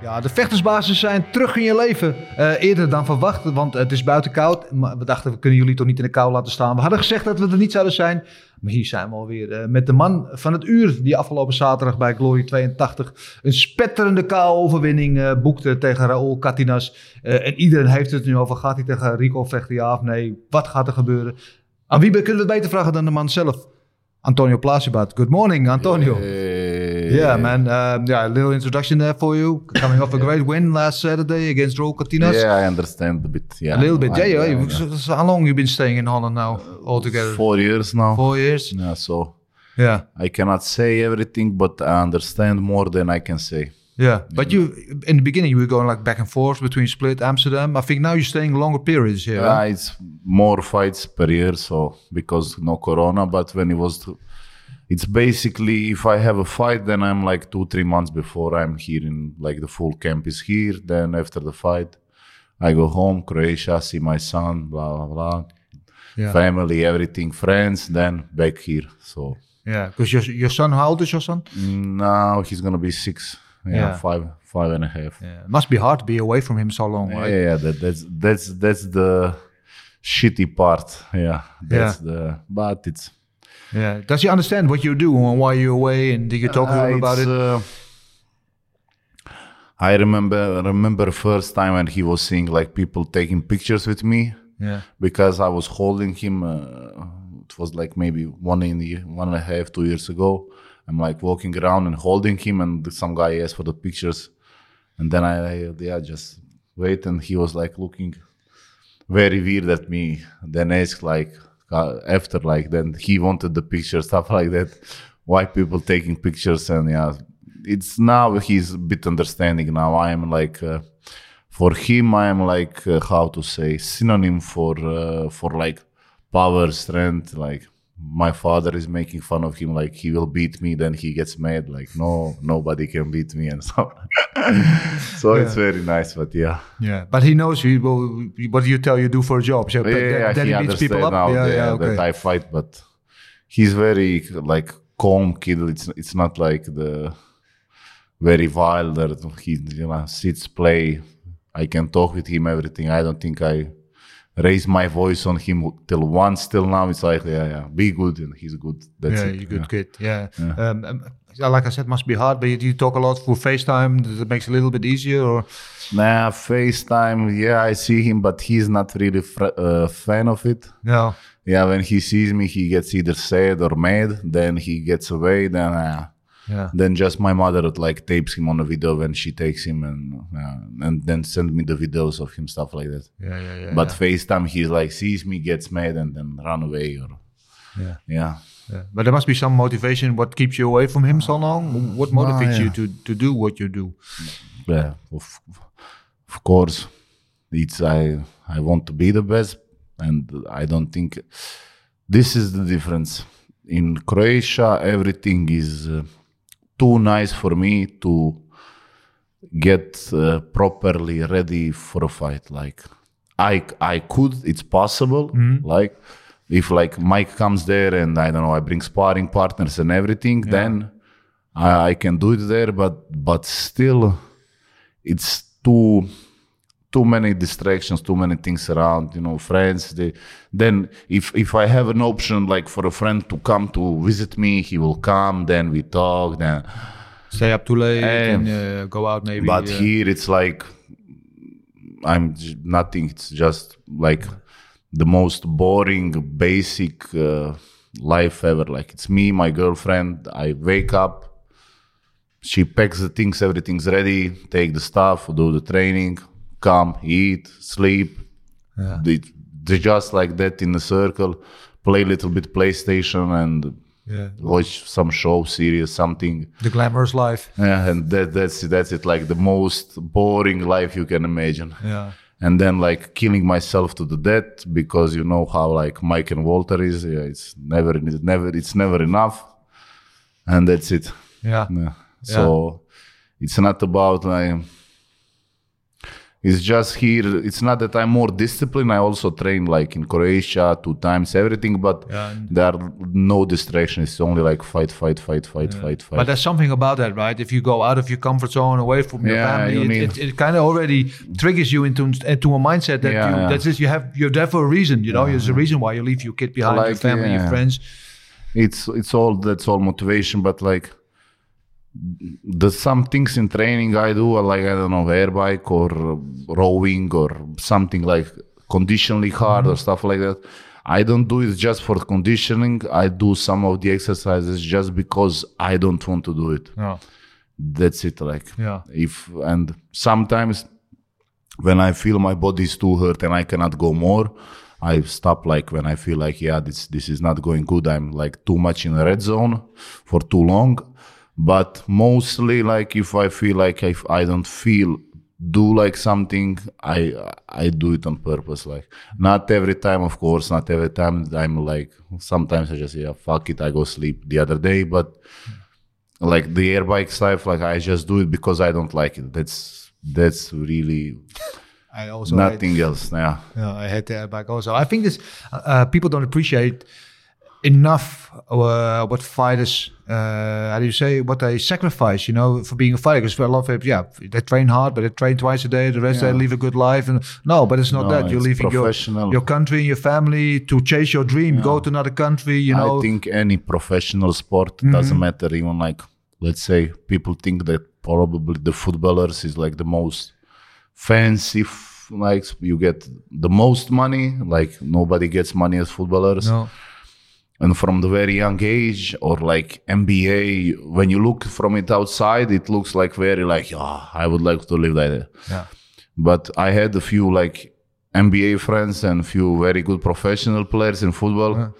Ja, de vechtersbasis zijn terug in je leven. Eh, eerder dan verwacht, want het is buiten koud. Maar we dachten, we kunnen jullie toch niet in de kou laten staan. We hadden gezegd dat we er niet zouden zijn. Maar hier zijn we alweer uh, met de man van het uur. Die afgelopen zaterdag bij Glory 82 een spetterende KO-overwinning uh, boekte tegen Raúl Catinas. en iedereen heeft het nu over, gaat hij tegen Rico vechten ja of nee? Wat gaat er gebeuren? Aan wie kunnen we het beter vragen dan de man zelf? Antonio Plasibat. Good morning, Antonio. Yeah, man. Um, yeah, a little introduction there for you. Coming off a great win last Saturday against Raul Catinas. Yeah, I understand a bit. Yeah, a little bit. I, yeah, yeah. yeah. How long you been staying in Holland now altogether? Four years now. Four years. Yeah, so yeah, I cannot say everything, but I understand more than I can say. Yeah, but you in the beginning you were going like back and forth between Split, Amsterdam. I think now you're staying longer periods here. Yeah, right? it's more fights per year, so because no Corona. But when it was it's basically if I have a fight, then I'm like two three months before I'm here in like the full camp is here. Then after the fight, I go home, Croatia, see my son, blah blah blah, yeah. family, everything, friends. Then back here. So yeah, because your your son, how old is your son? Now he's gonna be six. Yeah, yeah. five five and a half. Yeah, it must be hard to be away from him so long, right? Yeah, yeah that, that's that's that's the shitty part. Yeah, that's yeah. the but it's yeah. Does he understand what you do and why you're away? And did you talk to him uh, about it? Uh, I remember remember first time when he was seeing like people taking pictures with me. Yeah. Because I was holding him. Uh, it was like maybe one in the one and a half, two years ago. I'm like walking around and holding him, and some guy asked for the pictures, and then I, I yeah just wait, and he was like looking very weird at me. Then asked like, after like then he wanted the picture stuff like that. White people taking pictures and yeah it's now he's a bit understanding now. I am like uh, for him i am like uh, how to say synonym for uh, for like power strength like my father is making fun of him like he will beat me then he gets mad. Like no nobody can beat me and so so yeah. it's very nice but yeah. Yeah but he knows you will, what you tell you do for a job so yeah, yeah, that he, he beats people up? now yeah, yeah, okay. that i fight but he's very like calm kid. It's it's not like the very wild that he you know sits play. I can talk with him everything. I don't think i raise my voice on him till once till now it's like yeah yeah be good and he's good that's yeah it. you're good yeah. kid yeah, yeah. Um, um, like i said must be hard but you talk a lot for facetime that makes it a little bit easier or nah facetime yeah i see him but he's not really a uh, fan of it no yeah when he sees me he gets either sad or mad then he gets away then uh, yeah. Then just my mother like tapes him on a video when she takes him and uh, and then send me the videos of him stuff like that. Yeah, yeah, yeah. But yeah. FaceTime, he like sees me, gets mad, and then run away or yeah, yeah. Yeah. But there must be some motivation. What keeps you away from him so long? What motivates ah, yeah. you to to do what you do? Yeah, of, of course, it's I I want to be the best, and I don't think this is the difference. In Croatia, everything is. Uh, too nice for me to get uh, properly ready for a fight like i i could it's possible mm-hmm. like if like mike comes there and i don't know i bring sparring partners and everything yeah. then I, I can do it there but but still it's too too many distractions, too many things around, you know, friends. They, then if if I have an option like for a friend to come to visit me, he will come. Then we talk. Then stay up too late and, and uh, go out maybe. But yeah. here it's like I'm nothing. It's just like the most boring, basic uh, life ever. Like it's me, my girlfriend. I wake up. She packs the things, everything's ready. Take the stuff, do the training, come, eat, sleep. Yeah. They, they just like that in a circle, play a little bit PlayStation and yeah. watch some show, series, something. The glamorous life. Yeah, and that, that's that's it. Like the most boring life you can imagine. Yeah. and then like killing myself to the death because you know how like Mike and Walter is. Yeah, it's never, it's never, it's never enough, and that's it. Yeah. Yeah. So it's not about like it's just here. It's not that I'm more disciplined. I also train like in Croatia two times everything, but Yeah, there are no distractions. It's only like fight, fight, fight, fight, fight, fight. But there's something about that, right? If you go out of your comfort zone, away from your Yeah, family, you it, it, it kind of already triggers you into into a mindset that Yeah, you yeah. that's just you have you're there for a reason. You know, there's a reason why you leave your kid behind, your Like, family, your friends. it's it's all that's all motivation but like the some things in training i do like i don't know air bike or rowing or something like conditionally hard or mm-hmm. stuff like that. I don't do it just for conditioning. I do some of the exercises just because i don't want to do it. Yeah, that's it like yeah, if and sometimes when i feel my body is too hurt and i cannot go more i stop like when i feel like yeah this this is not going good i'm like too much in the red zone for too long but mostly like if i feel like if i don't feel do like something i i do it on purpose like not every time of course not every time i'm like sometimes i just yeah fuck it i go sleep the other day but like the air bike stuff like i just do it because i don't like it that's that's really I also nothing else yeah Yeah, I had that back also. I think this uh, people don't appreciate enough uh, what fighters, uh, how do you say, what they sacrifice, you know, for being a fighter. Because a lot of people, yeah, they train hard, but they train twice a day. The rest they Yeah. live a good life. And no, but it's not No, that. You're leaving your, your country and your family to chase your dream. Go to another country, you know. i think any professional sport Mm-hmm. doesn't matter even like let's say people think that probably the footballers is like the most fancy f- like you get the most money like nobody gets money as footballers no. And from the very young age or like NBA when you look from it outside it looks like very like oh, I would like to live like that. Yeah. but I had a few like NBA friends and few very good professional players in football. Uh-huh.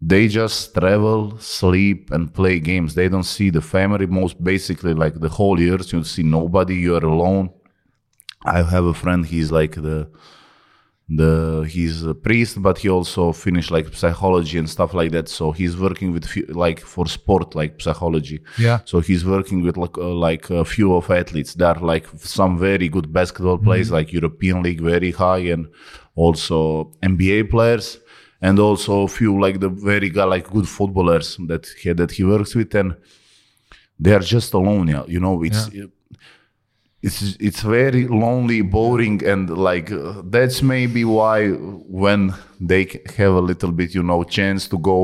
They just travel sleep and play games. They don't see the family. Most basically like the whole years you see nobody. You're alone. I have a friend. He's like the the he's a priest but he also finished like psychology and stuff like that. So he's working with few, like for sport like psychology. Yeah. so he's working with like uh, like a few of athletes that are like some very good basketball players like european league very high and also nba players and also a few like the very guy like good footballers that he that he works with and they are just alone yeah. You know it's it's it's very lonely boring and like uh, that's maybe why when they have a little bit you know chance to go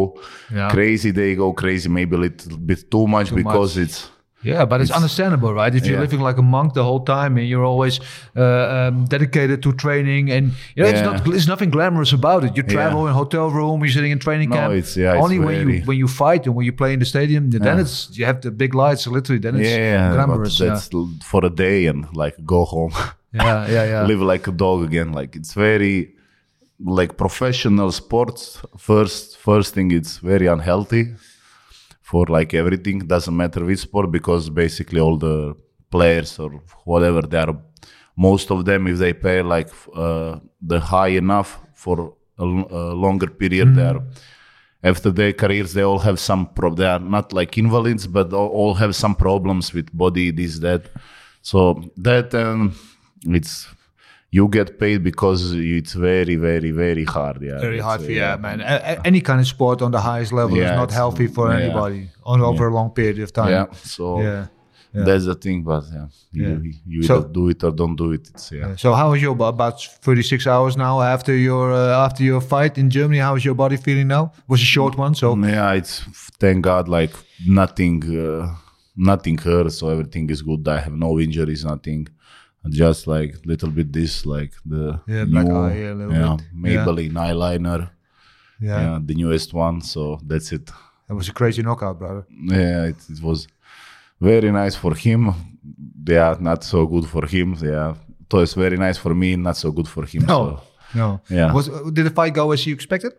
Yeah. crazy they go crazy maybe a little bit too much because much. it's Yeah, but it's, understandable, right? If you're Yeah. living like a monk the whole time and you're always uh, um, dedicated to training, and you know, it's not there's nothing glamorous about it. You travel in hotel room, you're sitting in training No, camp. it's- yeah, it's Only when you when you fight and when you play in the stadium, then Yeah. it's you have the big lights. Literally, then it's yeah glamorous. Yeah. that's for a day and like go home yeah, yeah, yeah. live like a dog again like it's very like professional sports first first thing it's very unhealthy for like everything doesn't matter which sport because basically all the players or whatever they are most of them if they pay like uh, the high enough for a, longer period they are after their careers they all have some pro- they are not like invalids but all, have some problems with body this that. So that um, it's you get paid because it's very very very hard yeah Very hard for yeah, man. A- any kind of sport on the highest level is not healthy for yeah. anybody on over a long period of time. yeah so yeah. yeah. that's the thing but yeah you, Yeah. you So- either do it or don't do it it's yeah So how is your bo- about 36 hours now after your uh, after your fight in Germany? How is your body feeling now? It was a short one, so Yeah, it's thank God, like nothing, uh, nothing hurts, so everything is good. I have no injuries, nothing. Just like little bit this, like the Yeah, new, eye here a little yeah, bit. Yeah. Maybelline eyeliner, yeah, yeah. the newest one. So that's it. it was a crazy knockout, brother. Yeah, it, it was very nice for him. they are not so good for him. Yeah, it was very nice for me, not so good for him. No, no. Yeah. Was did the fight go as you expected?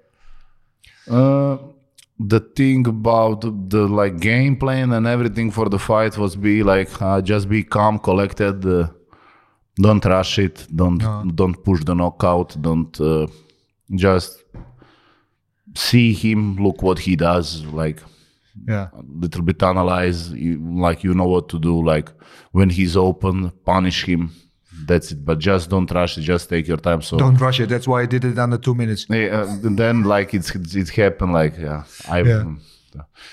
Uh, the thing about the like game plan and everything for the fight was be like uh, just be calm, collected, uh, don't rush it. Don't don't push the knockout. Don't uh, just see him. Look what he does. Like Yeah. a little bit analyze. You, like you know what to do. Like when he's open, punish him. That's it. But just don't rush it. Just take your time. So Don't rush it. That's why I did it under two minutes. yeah, uh, then like it's it happened. Like yeah, I. Yeah.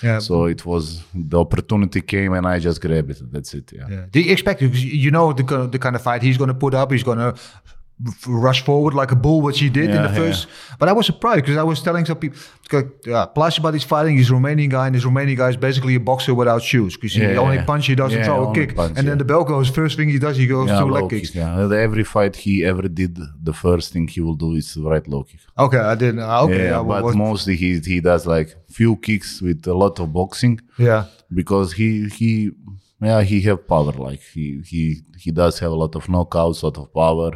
Yeah. So it was the opportunity came and I just grabbed it. That's it. Yeah. Yeah. Do you expect you know the the kind of fight he's going to put up? He's going to rush forward like a bull, which he did in the first. But I was surprised because I was telling some people, yeah, Plazibat is fighting. He's a Romanian guy, and this Romanian guy is basically a boxer without shoes because he Yeah, only yeah. punch, he doesn't Yeah, throw a kick, punch, and then the bell goes. First thing he does, he goes Yeah, to leg kick, kicks. yeah. Every fight he ever did, the first thing he will do is right low kick. Okay, I didn't. uh, Okay, yeah, I but was, mostly he he does like few kicks with a lot of boxing yeah, because he he yeah he have power like he he he does have a lot of knockouts, lot of power,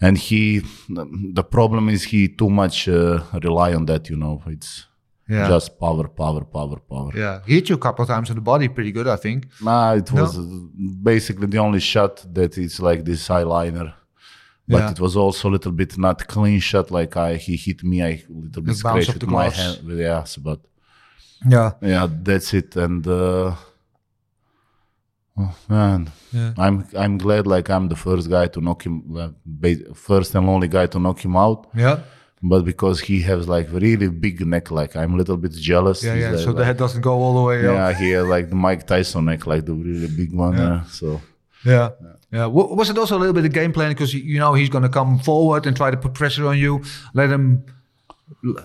and he the problem is he too much uh, rely on that. You know, it's yeah, just power, power, power, power. yeah. He hit you a couple of times in the body, pretty good, I think. Nah, it was uh, basically the only shot that it's like this eyeliner. But Yeah. it was also a little bit not clean shot. Like I, he hit me, I little bit It scratched with my hand with the ass. But Yeah, yeah, that's it. And uh, oh, man, Yeah. I'm I'm glad like I'm the first guy to knock him, uh, first and only guy to knock him out. yeah, But because he has like really big neck, like I'm a little bit jealous. yeah, yeah. So the like- head doesn't go all the way. up. yeah, he has like the Mike Tyson neck, like the really big one. Yeah. uh, so. Yeah. Yeah. Wa- Was it also a little bit of game plan because you know he's going to come forward and try to put pressure on you, let him,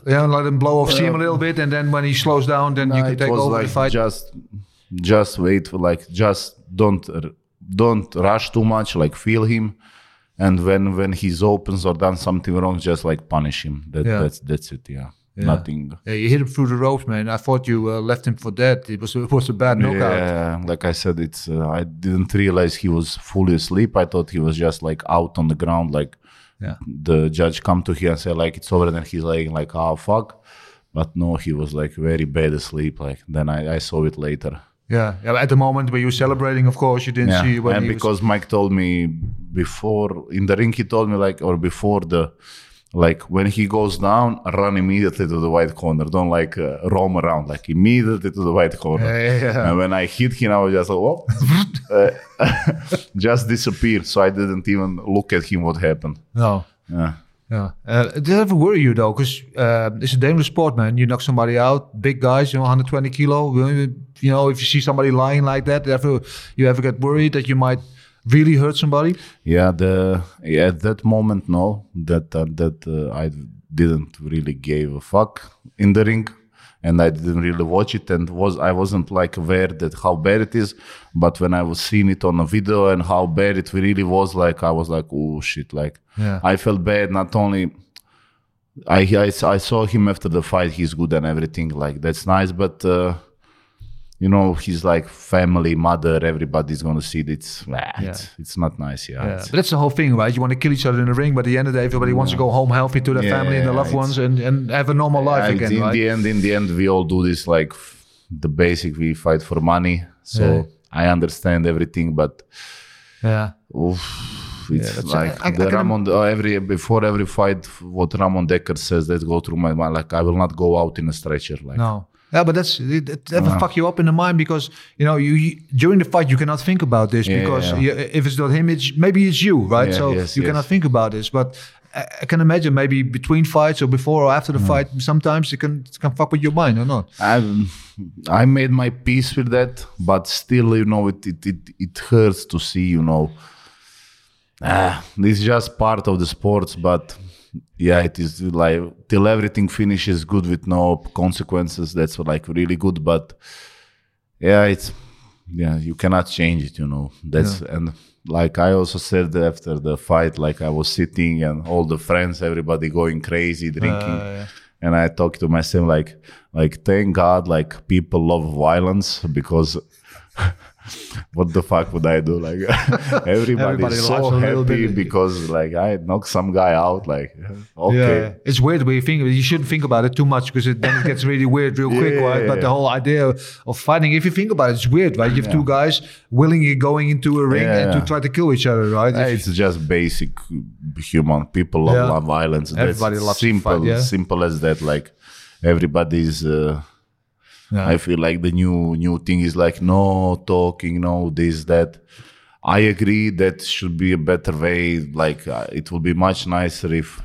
yeah, let him blow off steam a little bit, and then when he slows down, then you can take over like the fight. Just, just wait for like just don't don't rush too much. Like feel him, and when when he's opens or done something wrong, just like punish him. That Yeah. that's that's it. Yeah, nothing. yeah, you hit him through the ropes, man. I thought you uh, left him for dead. It was it was a bad knockout. Yeah, like I said, it's uh, I didn't realize he was fully asleep. I thought he was just like out on the ground, like Yeah. the judge come to him and say like it's over, and then he's laying like oh fuck. But no, he was like very bad asleep. Like then I, I saw it later. Yeah. yeah. At the moment when you were celebrating, of course, you didn't see when and because Mike told me before in the ring, he told me like, or before the, like when he goes down, run immediately to the white corner. Don't like uh, roam around, like immediately to the white corner. Yeah, yeah, yeah. And when I hit him, I was just like, oh, uh, just disappeared. So I didn't even look at him. What happened? No. Yeah. Yeah. Uh, did it ever worry you though? Because uh, it's a dangerous sport, man. You knock somebody out, big guys, you know, 120 kilo. You know, if you see somebody lying like that, ever you ever get worried that you might really hurt somebody? Yeah, the yeah, at that moment, no, that uh, that I didn't really give a fuck in the ring, and I didn't really watch it, and was I wasn't like aware that how bad it is, but when I was seeing it on a video and how bad it really was, like I was like, oh shit, like Yeah. I felt bad. Not only I, I I saw him after the fight, he's good and everything, like that's nice, but. Uh, you know, he's like family, mother, everybody's gonna see it. It's, ah, it's, it's not nice, yeah. Yeah, but that's the whole thing, right? You want to kill each other in the ring, but at the end of the day, everybody wants to go home healthy to their Yeah, family and their loved ones and, and have a normal life again, in right? the end, in the end, we all do this like the basic. We fight for money, so Yeah. I understand everything, but yeah. oof, it's that's- like I- I the can- Ramon. uh, every before every fight, what Ramon Dekkers says that go through my mind. Like I will not go out in a stretcher. Like No. Yeah, but that's it, it ever fuck you up in the mind because you know you, you during the fight you cannot think about this Yeah, because yeah. You, if it's not him, it's maybe it's you, right? Yeah, so yes, you yes. cannot think about this. But I, can imagine maybe between fights or before or after the fight, sometimes it can it can fuck with your mind or not. I've, I made my peace with that, but still, you know, it it it, it hurts to see, you know. Ah, this is just part of the sports, but yeah, it is like till everything finishes good with no consequences. That's like really good, but yeah, it's yeah, you cannot change it, you know. That's and like I also said after the fight, like I was sitting and all the friends, everybody going crazy, drinking ah, yeah. and I talked to myself like like thank God like people love violence because what the fuck would I do? Like everybody's Everybody so laughs a little happy because like I knocked some guy out. Like okay, Yeah, it's weird when you think you shouldn't think about it too much because it, then it gets really weird real quick, right? yeah, But the whole idea of fighting, if you think about it, it's weird, right? You have two guys willingly going into a ring Yeah, and to try to kill each other, right? If- It's just basic human. People love, Yeah. love violence. That's Everybody loves to simple, fight, yeah. simple as that. Like everybody's. Uh, Yeah. I feel like the new new thing is like no talking, no this that. I agree that should be a better way. Like uh, it would be much nicer if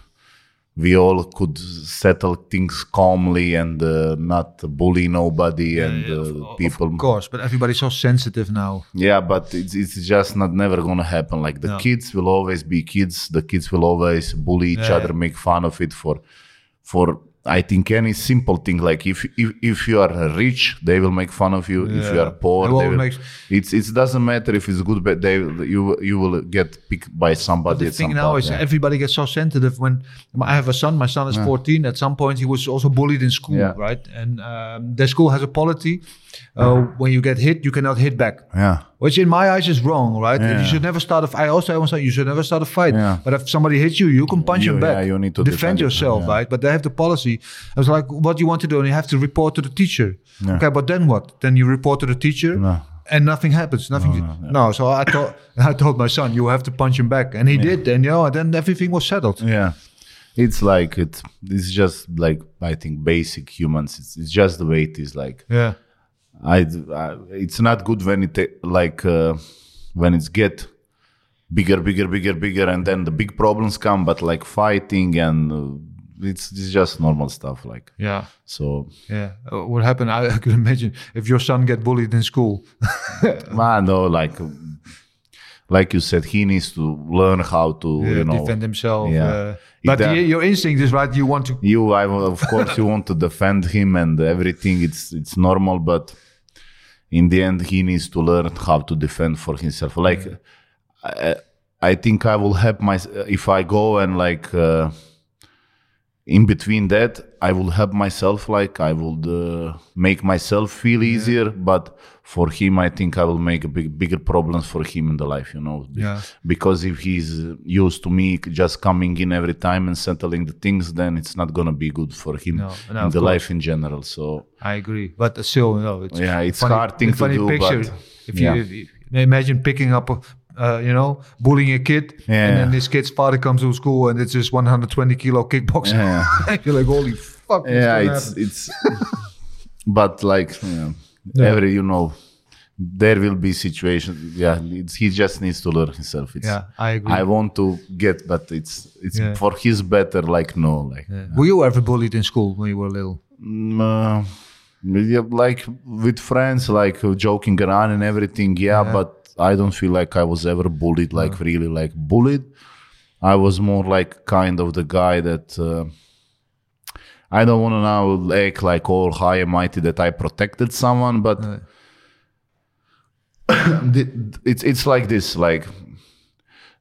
we all could settle things calmly and uh, not bully nobody and uh, people. Of course, but everybody's so sensitive now. Yeah, but it's, it's just not never gonna happen. Like the No. kids will always be kids. The kids will always bully each Yeah, other, make fun of it for, for I think any simple thing. Like if if if you are rich, they will make fun of you. If you are poor, It they will. makes- It's it doesn't matter if it's good, but they you you will get picked by somebody. But the thing some now point, is yeah. everybody gets so sensitive when I have a son. My son is 14. At some point, he was also bullied in school, Yeah. right? And um, their school has a policy: uh, when you get hit, you cannot hit back. yeah. Which in my eyes is wrong, right? Yeah. You should never start a fight. I also always say you should never start a fight. Yeah. But if somebody hits you, you can punch You- him back. yeah, you need to defend, defend yourself, yeah. right? But they have the policy. I was like, what do you want to do? And you have to report to the teacher. Yeah. Okay, but then what? Then you report to the teacher. No. And nothing happens. Nothing. No, so I thought I told my son, you have to punch him back, and he did. And you know, and then everything was settled. Yeah, it's like it. It's just like I think basic humans. It's, it's just the way it is. Like Yeah. I, I it's not good when it like uh, when it's get bigger, bigger, bigger, bigger, and then the big problems come. But like fighting and uh, it's it's just normal stuff. Like Yeah. so, Yeah. Uh, what happened? I, I could imagine if your son get bullied in school. man, no, like like you said, he needs to learn how to Yeah, you know defend himself. yeah. Uh, but That- your instinct is right. You want to. you I, of course you want to defend him and everything it's it's normal but in the end he needs to learn how to defend for himself. Like I, I think i will help my if i go and like uh, in between that i will help myself like i will uh, make myself feel easier but for him i think i will make a big bigger problems for him in the life you know Yeah. because if he's used to me just coming in every time and settling the things then it's not gonna be good for him No, no, in the course. life in general so I agree, but still, no, it's Yeah, it's funny, hard thing to funny do, Picture. but- if you, if you imagine picking up, a, uh, you know, bullying a kid, Yeah. and then this kid's father comes to school and it's just 120 kilo kickboxing. Yeah. You're like, holy fuck! yeah it's happen? it's but like yeah, Yeah. every you know there will be situations yeah it's, he just needs to learn himself it's, yeah, I agree. i want to get but it's it's Yeah. for his better like no like Yeah. Were you ever bullied in school when you were little? Mm, uh, like with friends, like joking around and everything. Yeah. but I don't feel like I was ever bullied, like really like bullied. I was more like kind of the guy that uh, I don't want to now act like all high and mighty that I protected someone, but it's it's like this like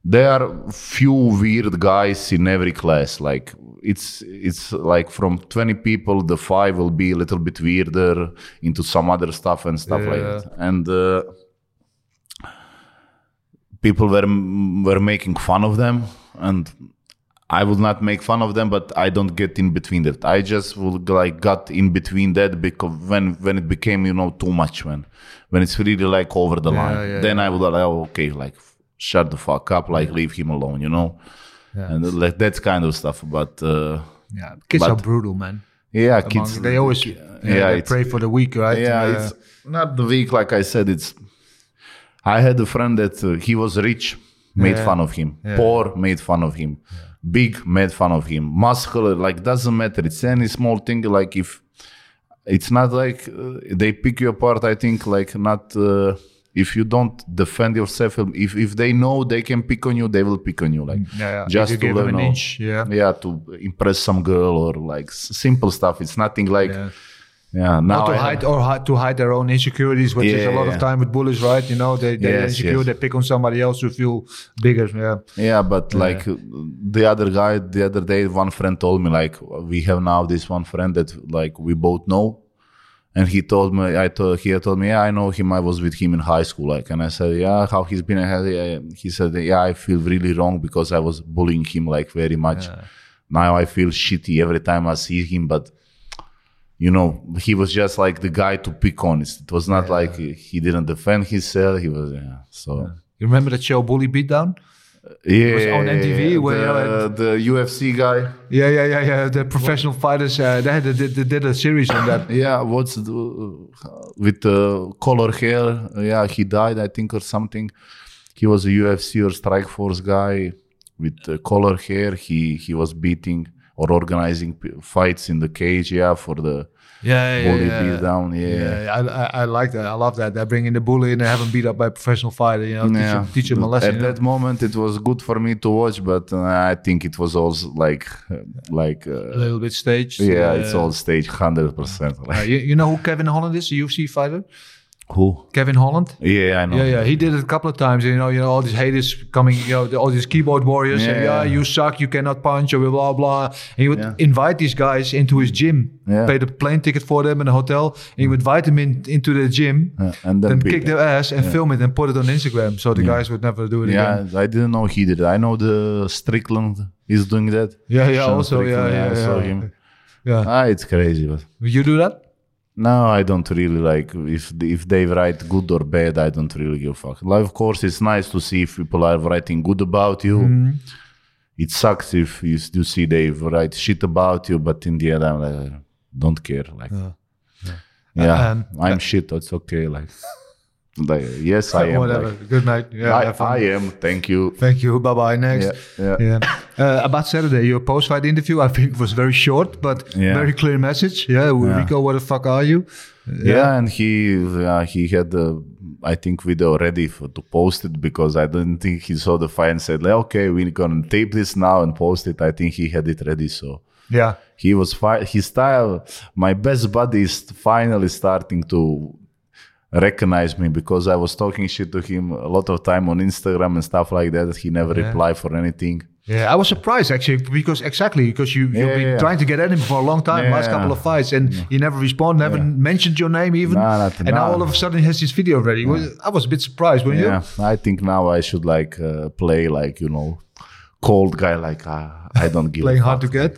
there are few weird guys in every class like it's it's like from 20 people the five will be a little bit weirder into some other stuff and stuff like that. And uh, people were were making fun of them and I would not make fun of them, but I don't get in between that. I just would like got in between that because when when it became you know too much when when it's really like over the Yeah, line, yeah, then I would like oh, okay like shut the fuck up, like leave him alone, you know, Yeah. and like that kind of stuff. But uh, yeah, kids But- are brutal, man. yeah, Among- kids they always yeah, yeah, they pray for the weak, right? yeah, Uh, it's not the weak. Like I said, it's. I had a friend that uh, he was rich, made Yeah. fun of him. Yeah. Poor, made fun of him. Big, made fun of him. Muscular, like doesn't matter. It's any small thing. Like if it's not like uh, they pick you apart. I think like not. Uh, if you don't defend yourself, if if they know they can pick on you, they will pick on you. Like yeah, yeah. just to you give learn an inch, yeah. yeah, to impress some girl or like simple stuff. It's nothing like Yeah. yeah. now Or to I have- hide or hi- to hide their own insecurities, which is a Yeah, lot of time with bullies, right? You know, they they're Yes, insecure, yes. they pick on somebody else who feel bigger. Yeah, Yeah, but like uh, the other guy, the other day, one friend told me like we have now this one friend that like we both know, And he told me, I told he told me, yeah, I know him. I was with him in high school, like, and I said, yeah, how he's been. Yeah, He said, yeah, I feel really wrong because I was bullying him like very much. Now I feel shitty every time I see him, but you know, he was just like the guy to pick on. It was not like he, didn't defend himself. He was, yeah. So You remember that show Bully Beatdown? yeah, was on MTV where, the, uh, the UFC guy. Yeah, yeah, yeah, yeah. The professional fighters, uh, they, had, they, they did a series on that. Yeah, what's the, with the color hair? Yeah, he died, I think, or something. He was a UFC or Strike Force guy with uh, color hair. He he was beating or organizing p- fights in the cage. Yeah, for the Yeah, bully beat down. Yeah, Yeah, I, I, I like that. I love that. They bring in the bully and they have him beat up by a professional fighter. You know, teach, Yeah. him, teach him a lesson. At you know? that moment, it was good for me to watch, but uh, I think it was also like uh, like a uh, little bit staged. yeah, Uh, it's all staged, hundred percent. uh, you, you know who Kevin Holland is, a UFC fighter? Who? Kevin Holland. Yeah, I know. Yeah, yeah, he did it a couple of times. You know, you know, all these haters coming, you know, the- all these keyboard warriors saying, Yeah, "Yeah, yeah. you suck, you cannot punch," or blah blah. And he would Yeah. invite these guys into his gym, Yeah. pay the plane ticket for them in a hotel, and he would invite them in into the gym, Yeah, and then then kick them. their ass and film it and put it on Instagram, so the guys would never do it again. Yeah. I didn't know he did. it. I know the Strickland is doing that. Yeah, yeah, Sean also, yeah, Strickland, yeah, I saw yeah. him. Yeah, Ah, it's crazy, but Would you do that? No, I don't really like if if they write good or bad. I don't really give a fuck. Like, of course, it's nice to see if people are writing good about you. Mm-hmm. It sucks if you, you see they write shit about you, but in the end, I'm like, don't care. Like, yeah, Um, I'm shit. It's okay. Like, yes, I am. Whatever. Like, Good night. Yeah, I. I am. Thank you. Thank you. Bye bye. Next. Yeah, yeah. Uh, about Saturday, your post fight interview, I think was very short, but Yeah. very clear message. Yeah, Rico, what the fuck are you? Yeah, and he uh, he had uh, I think video ready for, to post it because I didn't think he saw the fight and said like, okay we're gonna tape this now and post it. I think he had it ready so Yeah. he was fi- his style. My best buddy is finally starting to recognize me because I was talking shit to him a lot of time on Instagram and stuff like that. He never Yeah. replied for anything. Yeah, I was surprised actually because exactly because you you've Yeah, been yeah. trying to get at him for a long time, last couple of fights, and he never responded, never mentioned your name even. Nah, and now all of a sudden he has his video ready. I was a bit surprised, weren't Yeah, I think now I should like uh, play like you know cold guy like uh, I don't give you? Playing hard to get.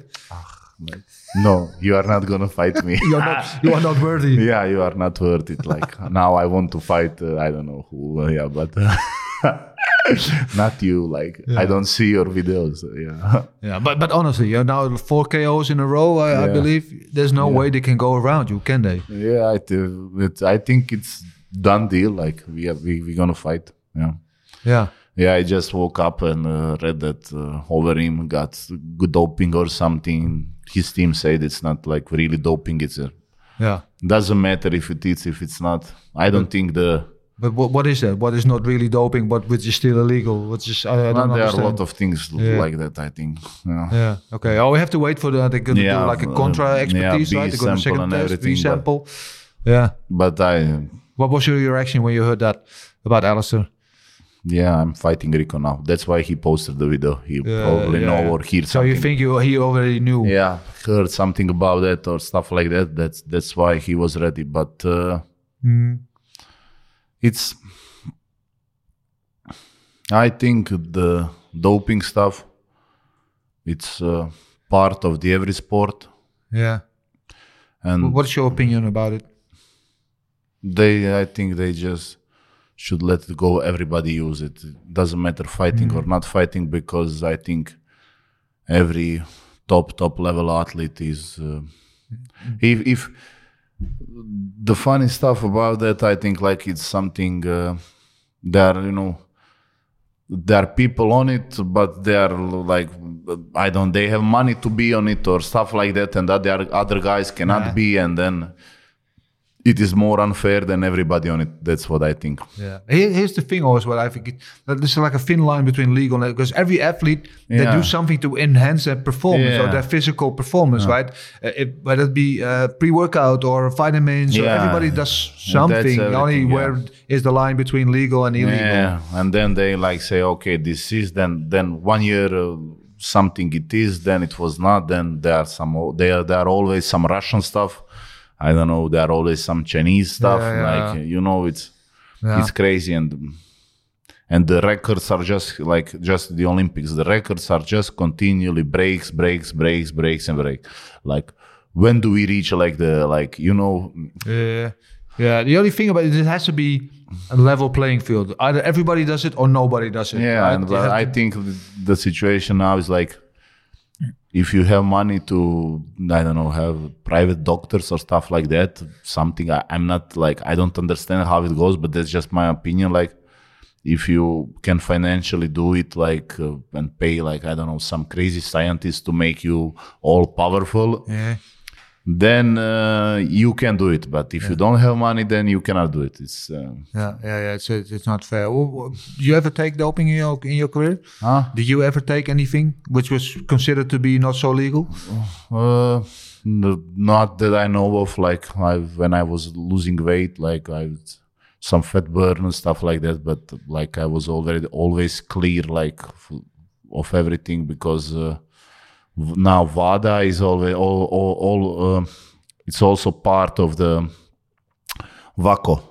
No, you are not gonna fight me. You're not. You are not worthy. yeah, you are not worth it. Like now, I want to fight. Uh, I don't know who. Uh, yeah, but uh, not you. Like I don't see your videos. Yeah, Yeah, but but honestly, you're now four KOs in a row. I, I believe there's no way they can go around you, can they? yeah. I, th- it, I think it's done deal. Like we are, we we gonna fight. Yeah. Yeah. Yeah, I just woke up and uh, read that uh, Overeem got good doping or something. His team said it's not like really doping. It's a, Yeah. doesn't matter if it is, if it's not. I don't think the But what, what is that? What is not really doping, but which is still illegal? Which is I, I don't well, there are a lot of things Yeah. like that. I think. Yeah. Yeah. Okay. Oh, we have to wait for the. They're gonna Yeah, do like a uh, contra yeah, expertise, B right? They're gonna sample second and test, B everything, but- sample. Yeah. But I, What was your reaction when you heard that about Alistair? Yeah, I'm fighting Rico now. That's why he posted the video. He probably yeah, know yeah. or hear So something. you think you he already knew? yeah, heard something about that or stuff like that. That's that's why he was ready. But uh, Mm. it's, I think the doping stuff. It's uh, part of the every sport, Yeah. and What's your opinion about it? they i think they just should let it go everybody use it. It doesn't matter fighting or not fighting because i think every top top level athlete is uh, if, if the funny stuff about that i think like it's something uh, there you know there are people on it but they are like i don't they have money to be on it or stuff like that and other other guys cannot Yeah. be and then it is more unfair than everybody on it that's what i think Yeah. Here, here's the thing, always what I think it, there's like a thin line between legal and because every athlete they do something to enhance their performance or their physical performance, right? Uh, it, whether it be uh, pre-workout or vitamins, or Yeah. everybody does something. Only yeah. where is the line between legal and illegal? Yeah, and then they like say, okay, this is then then one year uh, something it is, then it was not. Then there are some there there are always some Russian stuff. I don't know. There are always some Chinese stuff. Yeah, yeah, like you know, it's Yeah. it's crazy and and the records are just like just the Olympics. The records are just continually breaks, breaks, breaks, breaks, and break. Like when do we reach like the like you know? Yeah. Yeah. The only thing about it, it has to be a level playing field. Either everybody does it or nobody does it. Yeah, right? and I think the- the situation now is like if you have money to I don't know have private doctors or stuff like that. Something I, I'm not like I don't understand how it goes, but that's just my opinion. Like if you can financially do it like uh, and pay like i don't know some crazy scientist to make you all powerful Yeah. Then uh, you can do it but if you don't have money then you cannot do it it's uh, Yeah, yeah, yeah. It's it's not fair. Wh- you ever take doping in your in your career? huh? Did you ever take anything which was considered to be not so legal? Uh, not that I know of. Like I, when I was losing weight, like I some fat burn and stuff like that. But like I was already always clear, like of everything because uh, now WADA is always all all, all uh, it's also part of the WAKO.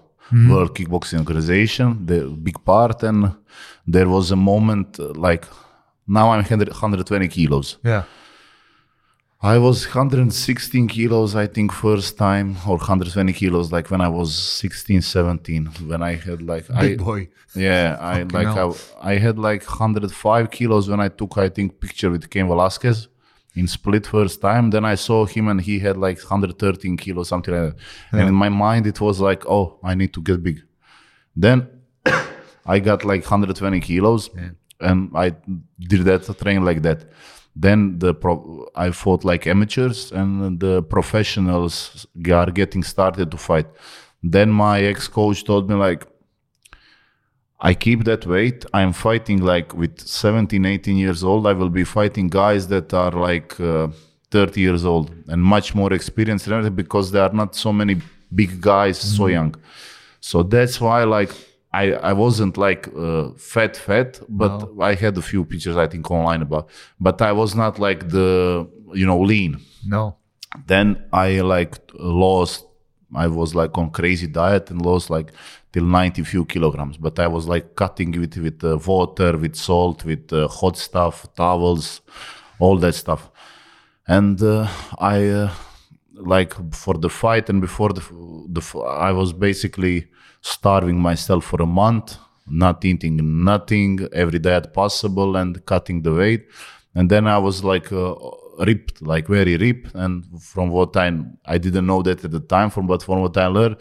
World Kickboxing Organization, the big part, and there was a moment uh, like now I'm 100, 120 kilos. Yeah. I was 116 kilos, I think, first time, or 120 kilos, like when I was 16, 17. When I had like, I, Big boy. yeah, I Fucking like. I, I had like 105 kilos when I took, I think, picture with Cain Velasquez in split first time. Then I saw him and he had like 113 kilos, something like that. And in my mind, it was like, oh, I need to get big. Then I got like 120 kilos and I did that train like that. Then the pro- I fought like amateurs and the professionals are getting started to fight. Then my ex coach told me like I keep that weight. I'm fighting like with 17, 18 years old. I will be fighting guys that are like uh, 30 years old and much more experienced because there are not so many big guys so young. So that's why like I, I wasn't like uh, fat fat, but I had a few pictures I think online about. But I was not like the you know lean No. then I like lost. I was like on crazy diet and lost like till 90 few kilograms. But I was like cutting with with uh, water, with salt, with uh, hot stuff, towels, all that stuff. And uh, I uh, like for the fight and before the the I was basically starving myself for a month, not eating nothing, every diet possible, and cutting the weight. And then I was like uh, ripped, like very ripped. And from what I I didn't know that at the time, from but from what I learned,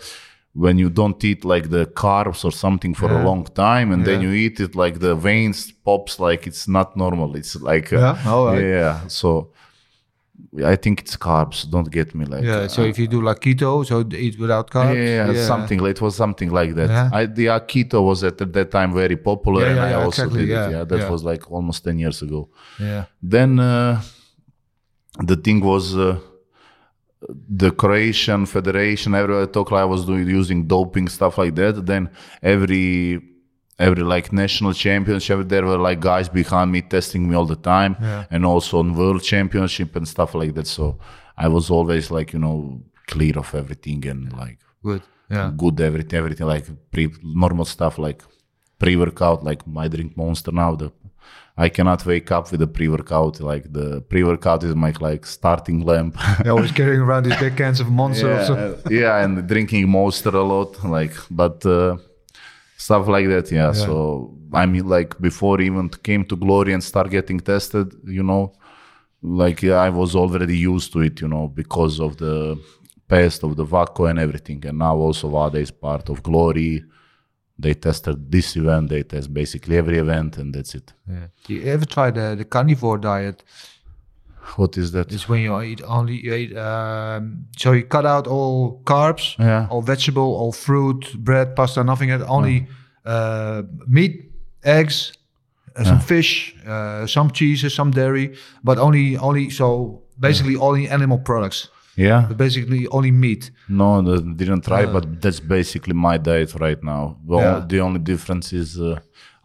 when you don't eat like the carbs or something for a long time, and then you eat it, like the veins pops, like it's not normal. It's like uh, Yeah? All right. yeah. So I think it's carbs. Don't get me like Yeah. uh, So if you do like keto, so eat without carbs. yeah, something like it was something like that. Yeah. I, the uh, keto was at that time very popular, Yeah, and yeah, I yeah, also exactly, did yeah, it. Yeah, that yeah. was like almost ten years ago. Yeah. Then uh, the thing was uh, the Croatian Federation. Everybody talked like I was doing using doping stuff like that. Then every every like national championship, there were like guys behind me testing me all the time, Yeah. and also on world championship and stuff like that. So I was always like you know clear of everything and like Good. Yeah. good everything everything like pre normal stuff like pre-workout like my drink monster now the I cannot wake up with a pre-workout like the pre-workout is my like starting lamp They're always carrying around these big cans of monster. yeah, so. yeah and drinking monster a lot like but uh, stuff like that yeah, so I mean like before even came to glory and start getting tested you know like yeah, I was already used to it you know because of the past of the WAKO and everything and now also VADA is part of glory they tested this event they test basically every event and that's it Yeah. You ever try the, the carnivore diet? what is that It's when you eat only you eat, um, so you cut out all carbs, Yeah. all vegetable, all fruit, bread, pasta, nothing. Only uh, meat, eggs, uh, some fish, uh, some cheeses, some dairy, but only only so basically only animal products. Yeah. Basically only meat. No, didn't try, but that's basically my diet right now. Well, Yeah. the only difference is uh,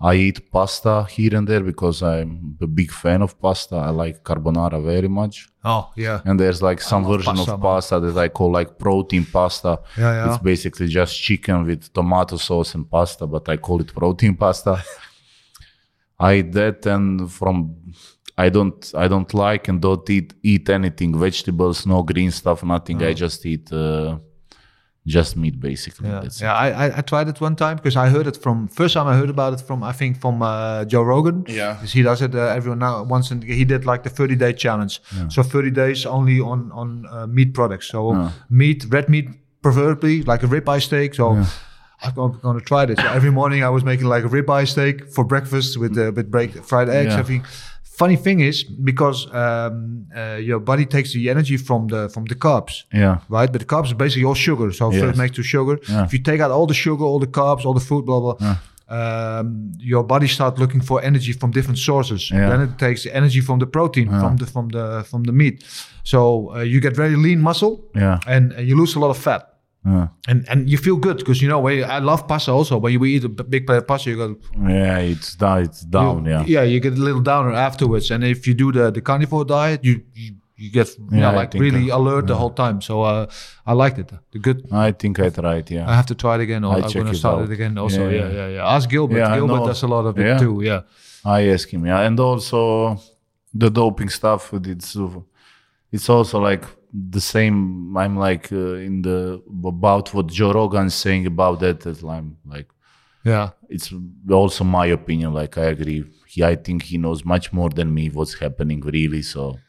I eat pasta here and there because I'm a big fan of pasta. I like carbonara very much. Oh yeah. And there's like some version pasta, of man. pasta that I call like protein pasta. Yeah, yeah. It's basically just chicken with tomato sauce and pasta, but I call it protein pasta. I eat that and from I don't I don't like and don't eat eat anything vegetables, no green stuff, nothing. I just eat uh, just meat basically. Yeah, That's yeah. I, I I tried it one time because I heard it from first time I heard about it from I think from uh, Joe Rogan. Yeah. 'Cause he does it uh, everyone now once and he did like the 30 day challenge. So 30 days only on on uh, meat products. So meat, red meat preferably like a ribeye steak. So. I'm going, going to try this. So every morning I was making like a ribeye steak for breakfast with uh, with break, fried eggs. Yeah. Everything. Funny thing is because um, uh, your body takes the energy from the from the carbs yeah. right? But the carbs are basically all sugar. So Yes. first makes to sugar. Yeah. If you take out all the sugar, all the carbs, all the food, blah blah, um, your body start looking for energy from different sources. Yeah. Then it takes the energy from the protein, from the from the from the meat. So uh, you get very lean muscle, Yeah. and, and you lose a lot of fat. Yeah. And and you feel good because you know when you, I love pasta also. When you eat a big plate of pasta, you go Yeah, it's down it's down, yeah. yeah, you get a little downer afterwards. And if you do the the carnivore diet, you you, you get you Yeah, know, like really alert the whole time. So uh, I liked it. The good I think I tried, yeah. I have to try it again, or I I'm gonna start out. it again. Also, Yeah, yeah, yeah. yeah, yeah. Ask Gilbert. Yeah, Gilbert does a lot of it Yeah. too. Yeah, I ask him, yeah, and also the doping stuff. It's it's also like the same. I'm like uh, in the about what Joe Rogan's saying about that. That I'm like yeah, it's also my opinion. Like I agree. He, I think he knows much more than me what's happening really. So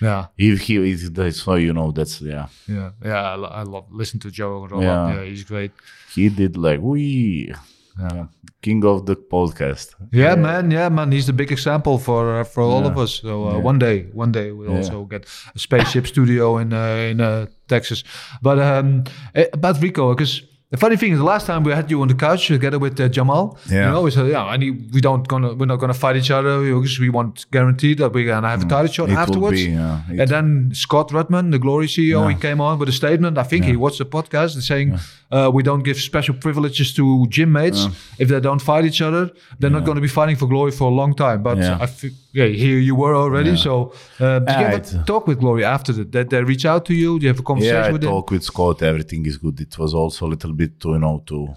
yeah, if he is, so you know that's yeah. yeah, yeah. I, lo- I love listen to Joe Rogan. Yeah. Yeah. he's great. He did like we. Yeah. King of the podcast. Yeah, man. Yeah, man. He's the big example for uh, for all of us. So uh, one day, one day we'll Yeah. also get a spaceship studio in uh, in uh, Texas. But um, eh, about Rico, because the funny thing is, the last time we had you on the couch together with uh, Jamal, Yeah. you know, we said, yeah, and he, we don't gonna we're not gonna fight each other because we want guaranteed that we're gonna have a title shot Mm. It will afterwards. be, yeah, and then Scott Rudmann, the Glory CEO, he came on with a statement. I think he watched the podcast and saying uh, we don't give special privileges to gym mates if they don't fight each other. They're not going to be fighting for Glory for a long time. But Yeah. I think yeah, here you were already. So uh, did you ever talk with Glory after that? Did they reach out to you? Did you have a conversation yeah, I with him? talk with Scott. Everything is good. It was also a little bit to you know to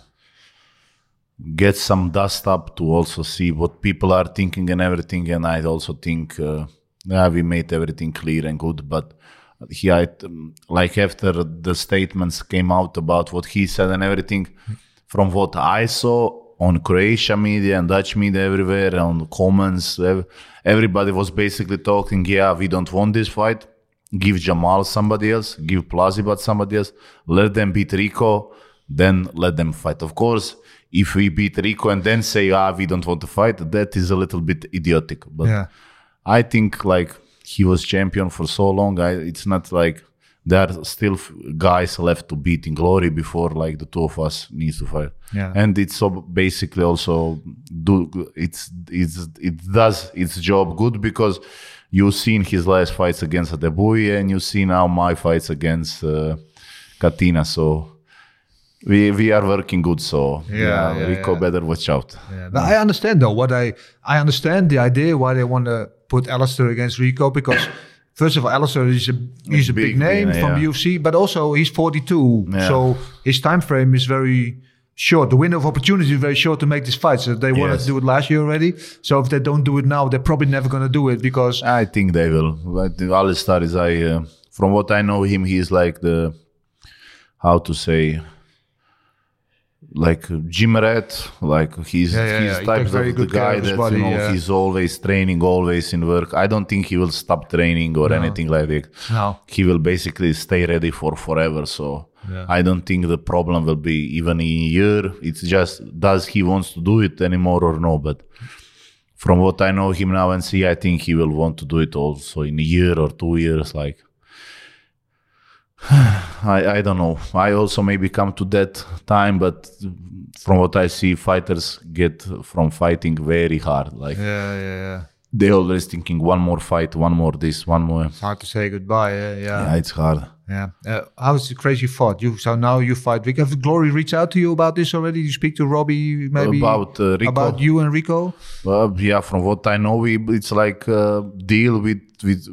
get some dust up to also see what people are thinking and everything. And I also think uh, yeah, we made everything clear and good. But he, I, like after the statements came out about what he said and everything, from what I saw on Croatia media and Dutch media everywhere, on comments, everybody was basically talking. Yeah, we don't want this fight give Jamal somebody else, give Plazibat somebody else, let them beat Rico, then let them fight. Of course, if we beat Rico and then say, ah, we don't want to fight, that is a little bit idiotic. But Yeah. I think like he was champion for so long. I, it's not like there are still f- guys left to beat in glory before like the two of us needs to fight. Yeah. And it's so basically also do it's it's it does its job good because you've seen his last fights against Adegbuyi and you see now my fights against uh, Katina. So we we are working good. So Yeah, yeah, Rico yeah. better watch out. Yeah. I understand though what I I understand the idea why they want to put Alistair against Rico because first of all Alistair is a he's a big, Big, name from. UFC but also he's 42 Yeah. so his time frame is very short the window of opportunity is very short to make this fight so they wanted Yes. to do it last year already so if they don't do it now they're probably never going to do it because I think they will. But Alistair is I uh, from what I know him, he's like the how to say like uh, gym rat. Like he's Yeah, yeah, he's yeah. Type of the guy that body, you know yeah. he's always training, always in work. I don't think he will stop training or anything like that. No. He will basically stay ready for forever. So Yeah. I don't think the problem will be even in a year. It's just does he wants to do it anymore or no? But from what I know him now and see, I think he will want to do it also in a year or two years. Like, I I don't know. I also maybe come to that time, but from what I see, fighters get from fighting very hard. Like, yeah yeah yeah they always thinking one more fight, one more this, one more. It's hard to say goodbye. Uh, yeah. Yeah, it's hard. Yeah. Uh, how's the crazy fought? You so now you fight Rico. Have Glory reached out to you about this already? You speak to Robbie maybe About, uh, Rico? about you and Rico. Well, yeah, from what I know, we it's like uh, deal with with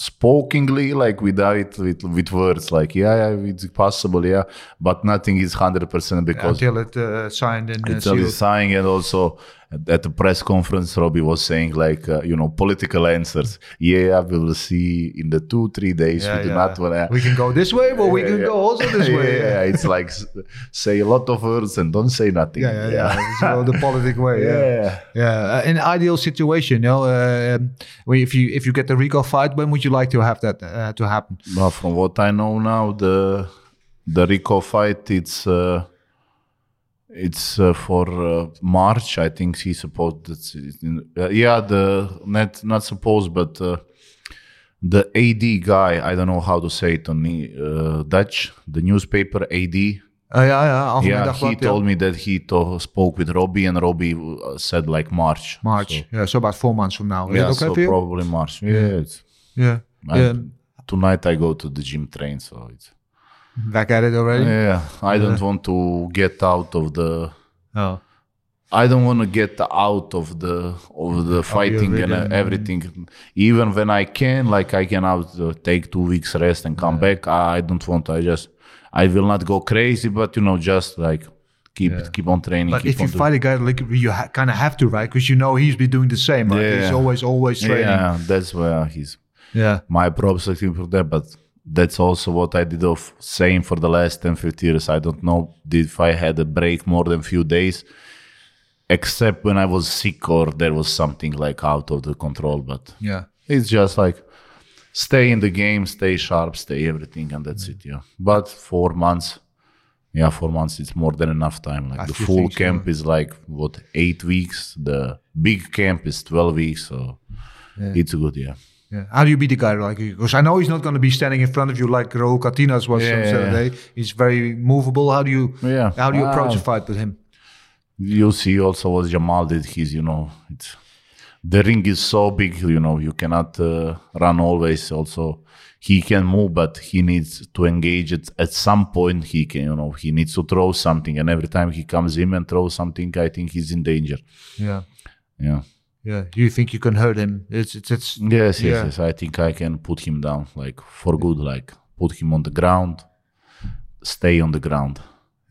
spokingly, like without with with words, like yeah, yeah, it's possible, yeah, but nothing is hundred percent because Until it uh, signed and until sealed. signing and also at- the press conference robbie was saying like uh, you know political answers yeah we will see in the two three days Yeah, we do yeah. not wanna We can go this way, but we can Yeah, go also this yeah, way. yeah, it's like say a lot of words and don't say nothing Yeah, yeah, yeah. It's the politic way. Yeah, yeah. yeah. Uh, in an ideal situation, you know, uh, if you if you get the Rico fight, when would you like to have that uh, to happen? Well, from what I know now, the the Rico fight it's uh, it's uh, for uh, March. I think he's supposed. That's in, uh, yeah, the not not supposed, but uh, the AD guy. I don't know how to say it on uh, Dutch. The newspaper AD. Uh, ja, ja. Algemeen Yeah, he told me that he to- spoke with Robbie, and Robbie uh, said like March. March. So, yeah, so about four months from now. Is yeah, okay so probably March. Yeah. Yeah. Um, tonight I go to the gym train, so it's. Back at it already. Yeah, I don't want to get out of the. Oh. I don't want to get out of the of the fighting and uh, everything. Even when I can, like I can out uh, take two weeks rest and come back. I, I don't want. To I just I will not go crazy, but you know, just like keep keep on training. But if you fight a guy like you ha- kind of have to, right? Because you know he's been doing the same, right? Yeah. He's always, always training. yeah, that's where he's Yeah. my props for that, but that's also what I did of same for the last 10, 15 years. I don't know if I had a break more than few days, except when I was sick or there was something like out of the control. But Yeah. it's just like stay in the game, stay sharp, stay everything, and that's it. Yeah. But four months, yeah, four months it's more than enough time. Like I the full think so. camp is like what eight weeks. The big camp is twelve weeks, so it's good. Yeah. Yeah. How do you beat the guy like Because I know he's not going to be standing in front of you like Raul Catinas was on Yeah. Saturday. He's very movable. How do you Yeah. how do you approach Ah. a fight with him? you see also what Jamal did. He's, you know, it's the ring is so big, you know, you cannot uh, run always. Also, he can move, but he needs to engage it at some point. He can, you know, he needs to throw something, and every time he comes in and throws something, I think he's in danger. Yeah. Yeah. Yeah. Do you think you can hurt him? It's it's, it's Yes, yes, Yeah. yes. I think I can put him down, like for good, like put him on the ground, stay on the ground.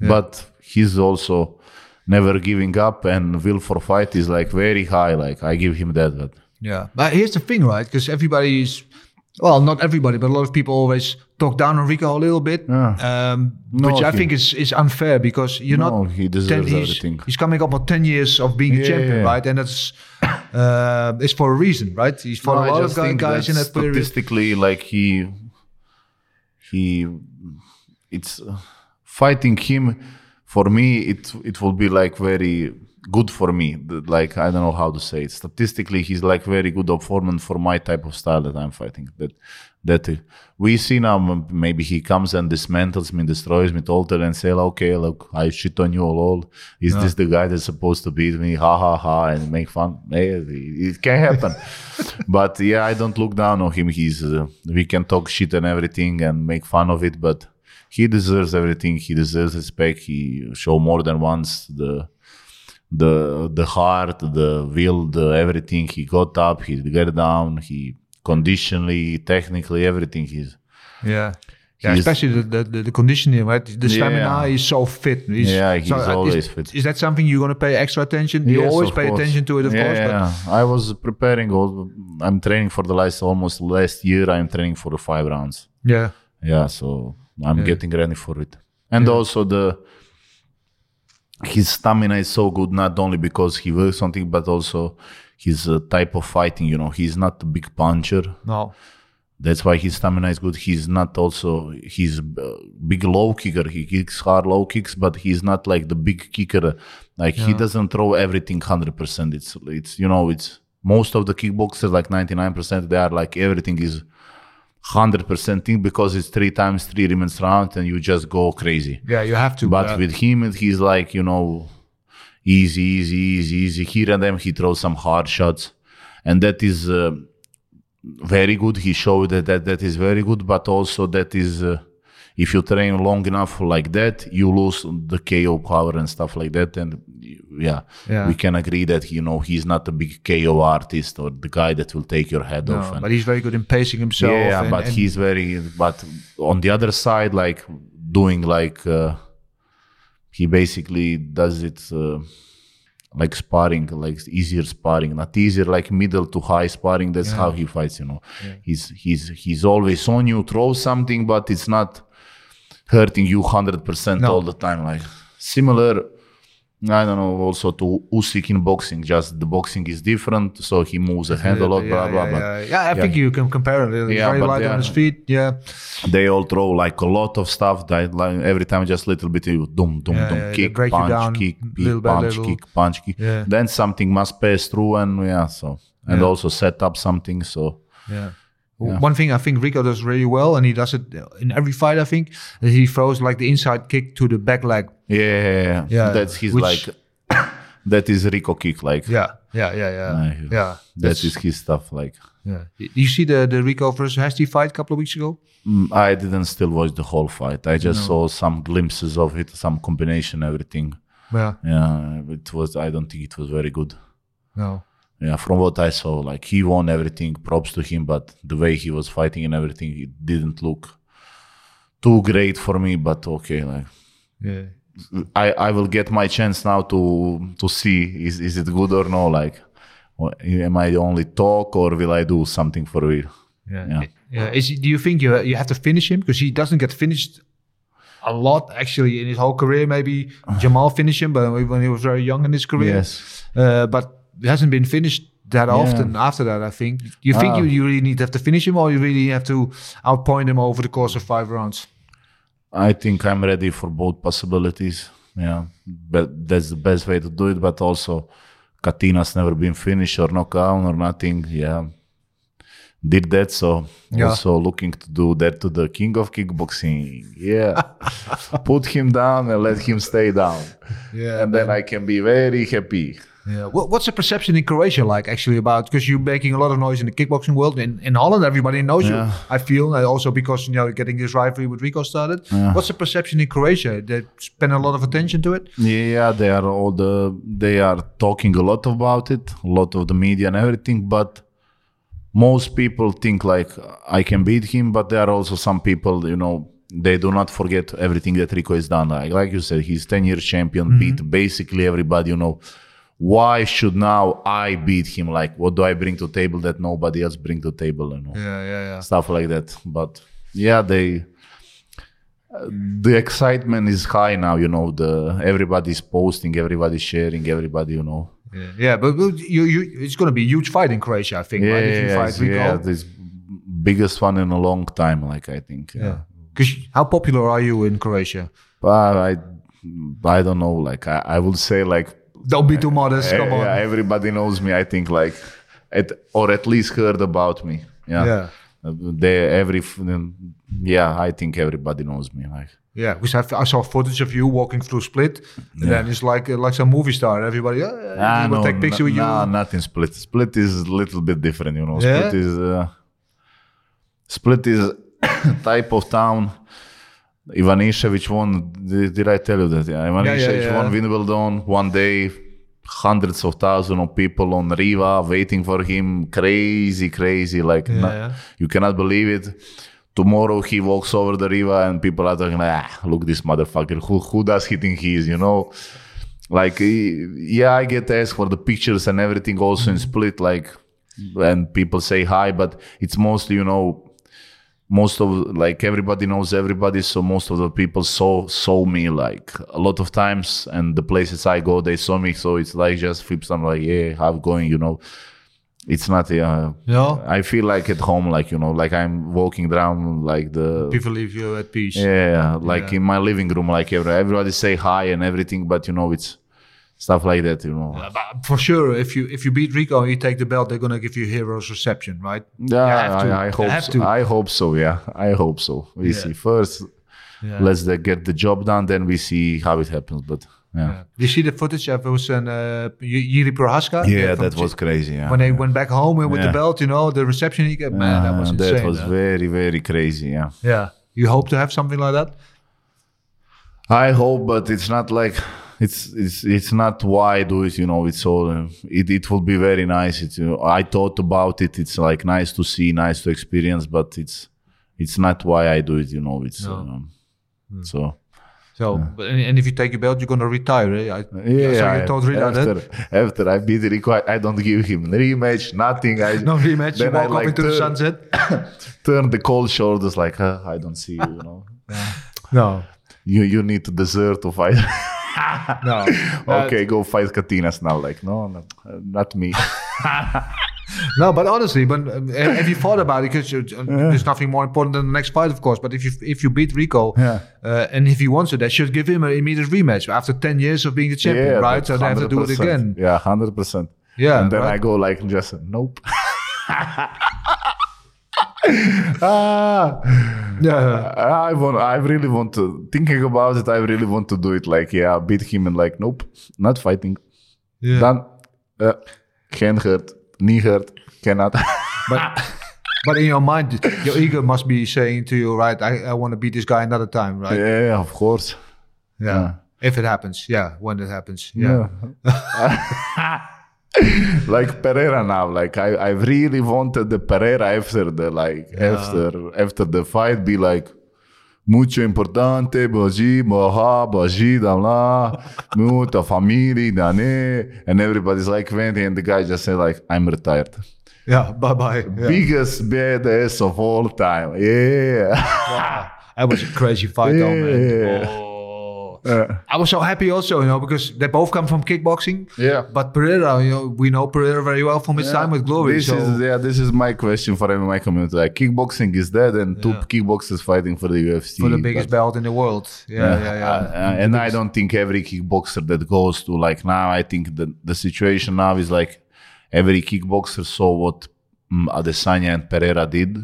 But he's also never giving up, and will for fight is like very high. Like I give him that, but Yeah, but here's the thing, right? Because everybody is, well, not everybody, but a lot of people always talk down on Rico a little bit, Yeah. um, No, which I he- think is, is unfair because you're No, not. he deserves he's, everything. He's coming up on ten years of being a champion, yeah. right? And that's uh, it's for a reason, right? He's fought No, a lot of guys in that that period. statistically, like he, he, it's uh, fighting him. For me, it it will be like very good for me. Like I don't know how to say it. Statistically, he's like very good opponent for my type of style that I'm fighting. That that we see now. Maybe he comes and dismantles me, destroys me, total, and say, "Okay, look, I shit on you all. Is this the guy that's supposed to beat me? Ha ha ha!" And make fun. Hey, it it can happen. but yeah, I don't look down on him. He's uh, we can talk shit and everything and make fun of it, but he deserves everything. He deserves respect. He show more than once the the the heart, the will, the everything. He got up. He got down. He conditionally, technically, everything. He's yeah. Yeah, He's- especially the, the, the conditioning, right? The stamina Yeah. is so fit. He's, Yeah, he's so, uh, is- always fit. Is that something you're going to pay extra attention? You Yes, always pay course. attention to it, of yeah, course. But yeah. I was preparing. All, I'm training for the last almost last year. I'm training for the five rounds. yeah, yeah so i'm getting ready for it. And also the his stamina is so good not only because he works something but also his uh, type of fighting you know. He's not a big puncher. No. that's why his stamina is good. He's not also he's uh, big low kicker. He kicks hard low kicks but he's not like the big kicker. Like he doesn't throw everything 100% it's it's you know it's most of the kickboxers like 99% they are like everything is 100% thing because it's three times three remaining round and you just go crazy Yeah, you have to. but uh, with him he's like you know easy easy easy easy here and then he throws some hard shots and that is uh, very good. He showed that, that that is very good, but also that is uh, if you train long enough like that, you lose the KO power and stuff like that. And yeah, Yeah. we can agree that you know he's not a big KO artist or the guy that will take your head off. And- but he's very good in pacing himself. yeah, and- but and- he's very. But on the other side, like doing like uh, he basically does it uh, like sparring, like easier sparring, not easier like middle to high sparring. That's how he fights. You know, he's he's he's always on you, throw something, but it's not hurting you hundred percent No. all the time. Like similar. I don't know. Also to Usyk in boxing, just the boxing is different, so he moves a hand a lot. yeah, blah blah yeah, blah. yeah. Yeah, I think you can compare it. He's Yeah, very light on his feet. Yeah, they all throw like a lot of stuff that like every time just little bit you doom doom Yeah, doom yeah, kick punch down kick little kick punch kick punch kick Yeah. then something must pass through and yeah so and Yeah. also set up something so yeah. One thing I think Rico does really well, and he does it in every fight. I think he throws like the inside kick to the back leg. yeah, Yeah, that's his which- like that is Rico kick like Yeah, yeah, yeah, yeah, Yeah, yeah. that is his stuff like Yeah. You see the the Rico versus Hasty fight a couple of weeks ago? Mm, I didn't still watch the whole fight I just saw some glimpses of it some combination everything Yeah. yeah it was I don't think it was very good No. Yeah, from what I saw, like he won everything. Props to him, but the way he was fighting and everything, it didn't look too great for me. But okay, like Yeah. I, I will get my chance now to to see is is it good or no. Like, am I only talk or will I do something for real? Yeah. Yeah. yeah. Is do you think you you have to finish him because he doesn't get finished a lot actually in his whole career? Maybe Jamal finished him, but when he was very young in his career. Yes. Uh, but hasn't been finished that often after that. I think. You think Ah. you, you really need to have to finish him, or you really have to outpoint him over the course of five rounds? I think I'm ready for both possibilities. Yeah, but that's the best way to do it. But also, Catinas never been finished or knocked out or nothing. Yeah, did that. So Yeah. also looking to do that to the king of kickboxing. Yeah, put him down and let him stay down. Yeah. and then I can be very happy. Yeah. What, what's the perception in Croatia like actually about? Because you're making a lot of noise in the kickboxing world. In, in Holland, everybody knows Yeah. you. I feel and also because you know getting this rivalry with Rico started. What's the perception in Croatia? They spend a lot of attention to it. Yeah, they are all the they are talking a lot about it, a lot of the media and everything, but most people think like I can beat him, but there are also some people, you know, they do not forget everything that Rico has done. Like, like you said, he's 10 year champion, mm-hmm. beat basically everybody, you know. Why should now I beat him? Like, what do I bring to table that nobody else bring to table? You know, Yeah, yeah, yeah. stuff like that. But yeah, they the excitement is high now. You know, the everybody's posting, everybody's sharing, everybody. You know, Yeah, yeah but but you, you, it's going to be a huge fight in Croatia, I think. yeah, right? If you yeah, fight Rico. yeah, this biggest one in a long time. Like I think, yeah. Yeah. Because how popular are you in Croatia? But I, I don't know. Like I, I would say like Don't be too modest. Come on. yeah, everybody knows me. I think like, at, or at least heard about me. Yeah. Yeah. They every yeah. I think everybody knows me. Like Yeah, because I, I saw footage of you walking through Split, and then it's like uh, like some movie star. Everybody, uh, Ah, will no, take picture with you. Nah, not in Split. Split is a little bit different, you know. Yeah? Split is uh, Split is type of town. Ivanišević won. Did, did I tell you that? Yeah, Ivanišević yeah. won Wimbledon one day. Hundreds of thousands of people on Riva waiting for him. Crazy, crazy. Like Yeah, no- yeah. you cannot believe it. Tomorrow he walks over the river and people are talking like, ah, look this motherfucker. Who who does he think he is? You know like yeah i get asked for the pictures and everything also in split like and people say hi but it's mostly you know most of like everybody knows everybody so most of the people saw saw me like a lot of times and the places i go they saw me so it's like just flips i'm like yeah how going you know it's not uh, yeah No? i feel like at home like you know like i'm walking around like the People leave you at peace. yeah, like Yeah. in my living room, like every, everybody say hi and everything, but you know it's stuff like that, you know. Uh, But for sure, if you if you beat Rico and you take the belt, they're gonna give you hero's reception, right? Yeah. I, I hope have so. to. I hope so. Yeah, I hope so. We Yeah. see first. Yeah. let's uh, get the job done. Then we see how it happens. But yeah, Yeah. You see the footage of it was an uh, Jiří Procházka? yeah, that was crazy. Yeah, when they went back home with the belt, you know, the reception he got, man, that was insane. that was very very crazy. Yeah. yeah. You hope to have something like that? I hope, but it's not like it's it's it's not why I do it. You know, it's all it. It will be very nice. It's you know, I thought about it. It's like nice to see, nice to experience, but it's it's not why I do it. You know, it's No. um, so. So, but, and, if you take your belt, you're going to retire. Eh? I, Yeah, so I- you told Rita after, that? after I beat Rico, I, I don't give him rematch, nothing. I No rematch. You then I walk like up into the sunset. Turn the cold shoulders, like huh, I don't see you. You know, No. you you need to deserve to fight. No. okay, go fight Catinas now. Like no, no uh, not me. No, but honestly, but um, have you thought about it? Because uh, there's nothing more important than the next fight, of course. But if you if you beat Rico, Yeah. uh, and if he wants it, that should give him an immediate rematch after ten years of being the champion, right? So they have to do it again. Yeah, hundred percent. Yeah, and then right. I go like just nope. ah, Yeah, I want. I really want to. Thinking about it, I really want to do it. Like, yeah, beat him and like, nope, not fighting. yeah. Done. Uh, hand hurt, knee hurt, cannot. But but in your mind, your ego must be saying to you, right? I, I want to beat this guy another time, right? yeah, of course. Yeah. If it happens, yeah. When it happens, yeah. like Pereira now. Like I, I really wanted the Pereira after the like after after the fight be like mucho importante, boji, boha, boji, da lá, muita família, dane, and everybody's like venting, and the guy just said like, I'm retired. Yeah. Bye bye. Yeah. Biggest badass of all time. Yeah. Wow. That was a crazy fight, though, man. Oh. Uh, I was so happy also, you know, because they both come from kickboxing. yeah. But Pereira, you know, we know Pereira very well from his time with Glory. This so is yeah, this is my question for MMA community. Like kickboxing is dead, and two kickboxers fighting for the UFC. for the biggest but- belt in the world. Yeah, yeah, yeah. Uh, uh, and I don't think every kickboxer that goes to like now. I think the the situation now is like every kickboxer saw what um, Adesanya and Pereira did,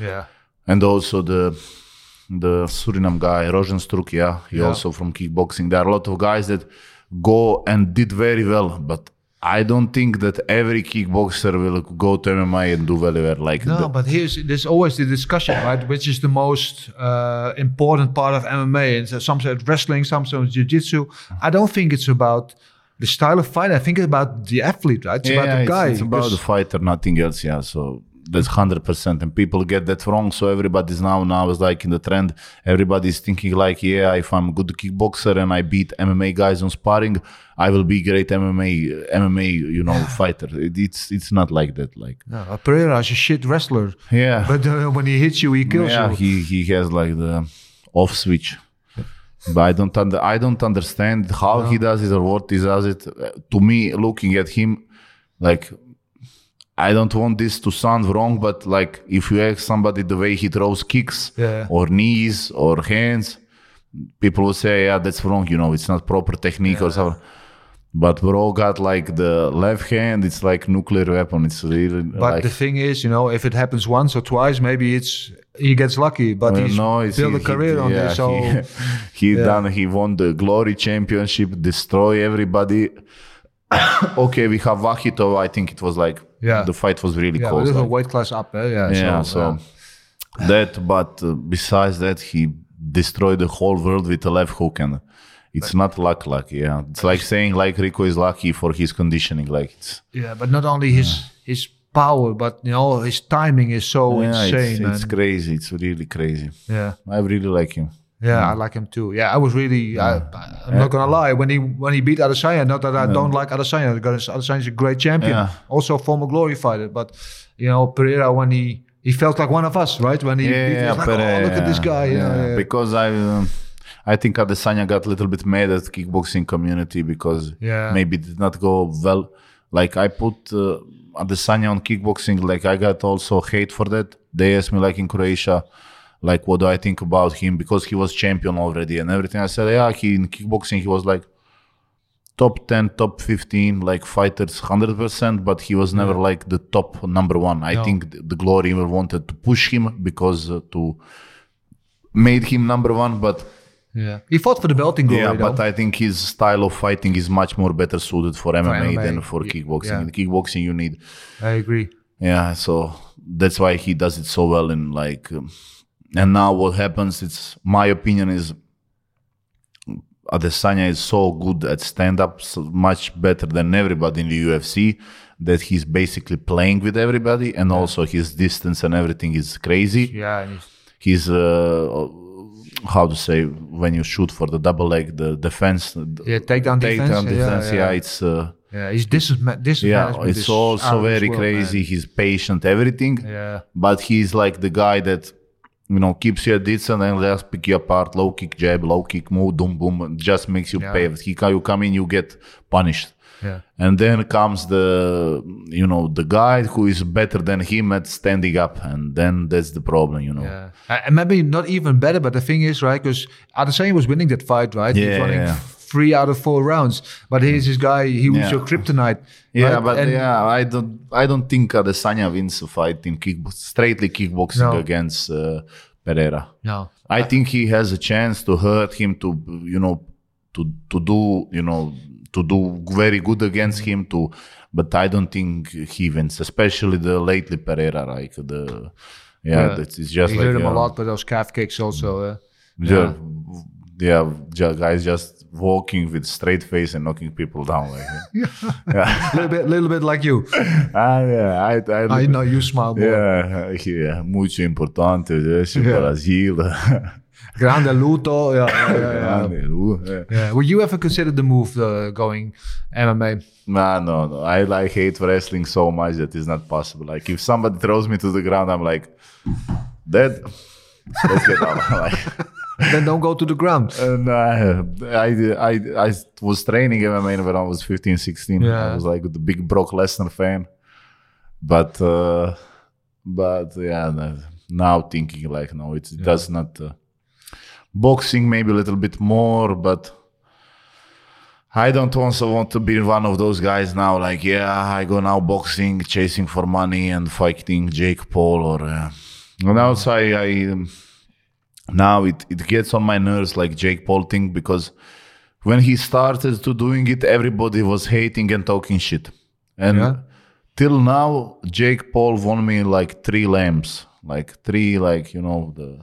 yeah. and also the the Suriname guy Rozenstruik. Yeah, he Yeah. also from kickboxing. There are a lot of guys that go and did very well, but. I don't think that every kickboxer will go to MMA and do very well. Like No, the- but here's there's always the discussion, right? Which is the most uh, important part of MMA? And so some say wrestling, some say it's jiu-jitsu. I don't think it's about the style of fight. I think it's about the athlete, right? It's about the guy. It's, about the fighter, nothing else. Yeah, so that's hundred percent, and people get that wrong. So everybody's now now is like in the trend. Everybody's thinking like, yeah, if I'm a good kickboxer and I beat MMA guys on sparring, I will be great MMA MMA you know fighter. It, it's it's not like that. Like No, uh, Pereira is a shit wrestler, yeah, but uh, when he hits you, he kills yeah, you. he he has like the off switch. But I don't under, I don't understand how he does it or what he does it. Uh, To me, looking at him, like I don't want this to sound wrong, but like if you ask somebody the way he throws kicks Yeah. or knees or hands, people will say, "Yeah, that's wrong." You know, it's not proper technique or something. But bro got like the left hand. It's like nuclear weapon. It's really But like the thing is, you know, if it happens once or twice, maybe it's he gets lucky. But Well, he's no, it's built he- a career he- on yeah, this, so he, he Yeah. done. He won the Glory Championship, destroy everybody. okay, we have Vakhitov. I think it was like Yeah. the fight was really yeah, close. a little like- weight class up. Eh? Yeah, yeah, so, so, uh, that. But uh, besides that, he destroyed the whole world with a left hook, and it's not luck, lucky. Yeah, it's like saying like Rico is lucky for his conditioning. Like it's yeah, but not only his his power, but you know his timing is so yeah, insane. it's, it's crazy. It's really crazy. yeah. I really like him. Yeah, I like him too. Yeah, I was really. I, I'm not gonna lie. When he when he beat Adesanya, not that I don't like Adesanya, because Adesanya's a great champion, Yeah. also a former glory fighter. But you know, Pereira when he he felt like one of us, right? When he beat, he was like, oh, look at this guy. yeah. Because I, um, I think Adesanya got a little bit mad at kickboxing community because Yeah. maybe it did not go well. Like I put uh, Adesanya on kickboxing. Like I got also hate for that. They asked me like in Croatia, like what do I think about him because he was champion already and everything. I said yeah, he in kickboxing he was like top 10 top 15 like fighters 100% but he was never like the top number one i No. think th- the glory wanted to push him because uh, to made him number one, but Yeah. He fought for the belt in glory, yeah, though. but I think his style of fighting is much more better suited for MMA, MMA, than for kickboxing. yeah. In kickboxing, you need I agree. yeah, so that's why he does it so well. In like, um, and now what happens? It's my opinion is Adesanya is so good at stand up, so much better than everybody in the UFC. That he's basically playing with everybody, and also his distance and everything is crazy. Yeah. he's- He's uh, how to say when you shoot for the double leg, the defense, Yeah, takedown defense. takedown yeah, defense. yeah. Yeah, it's. Uh, Yeah, he's disma- yeah, it's also very crazy. He's patient, everything. Yeah. But he's like the guy that, you know, keeps you at distance and just pick you apart. Low kick, jab, low kick, move, boom, boom, just makes you Yeah. pay. He you come in, you get punished. Yeah. And then comes the, you know, the guy who is better than him at standing up, and then that's the problem, you know. Yeah. And maybe not even better, but the thing is, right, because Adesanya was winning that fight, right? he was running yeah. Three out of four rounds. But here's this guy, he was Yeah. your kryptonite. Yeah, right? but And- yeah, I don't, I don't think Adesanya wins a fight in kick, straightly kickboxing No. against uh, Pereira. No. I think he has a chance to hurt him to you know to to do you know to do very good against him to but I don't think he wins especially the lately Pereira like the yeah, that's it's just He like hurt him a uh, lot with those calf kicks also. Uh, yeah, yeah, ju- guys just walking with straight face and knocking people down like yeah little bit, little bit like you. ah, yeah I, I, I know you smile more. yeah, yeah, mucho importante, yes, Yeah. Brasil. Grande luto. Yeah, yeah, yeah, yeah. yeah. Yeah. Would you ever consider the move uh, going MMA? Nah, no, no. I like hate wrestling so much that it's not possible. Like if somebody throws me to the ground, I'm like, dead. Let's get out. like, then don't go to the ground. and uh, I, I, I was training MMA when I was 15, 16. Yeah. I was like the big Brock Lesnar fan. But, uh, but yeah, now thinking like, no, it does not. Uh, boxing maybe a little bit more, but I don't also want to be one of those guys now. Like, yeah, I go now boxing, chasing for money and fighting Jake Paul or. Uh, and also, I, I um, now it, it gets on my nerves like Jake Paul thing because when he started to doing it, everybody was hating and talking shit, and Yeah. till now, Jake Paul won me like three lamps, like three like you know the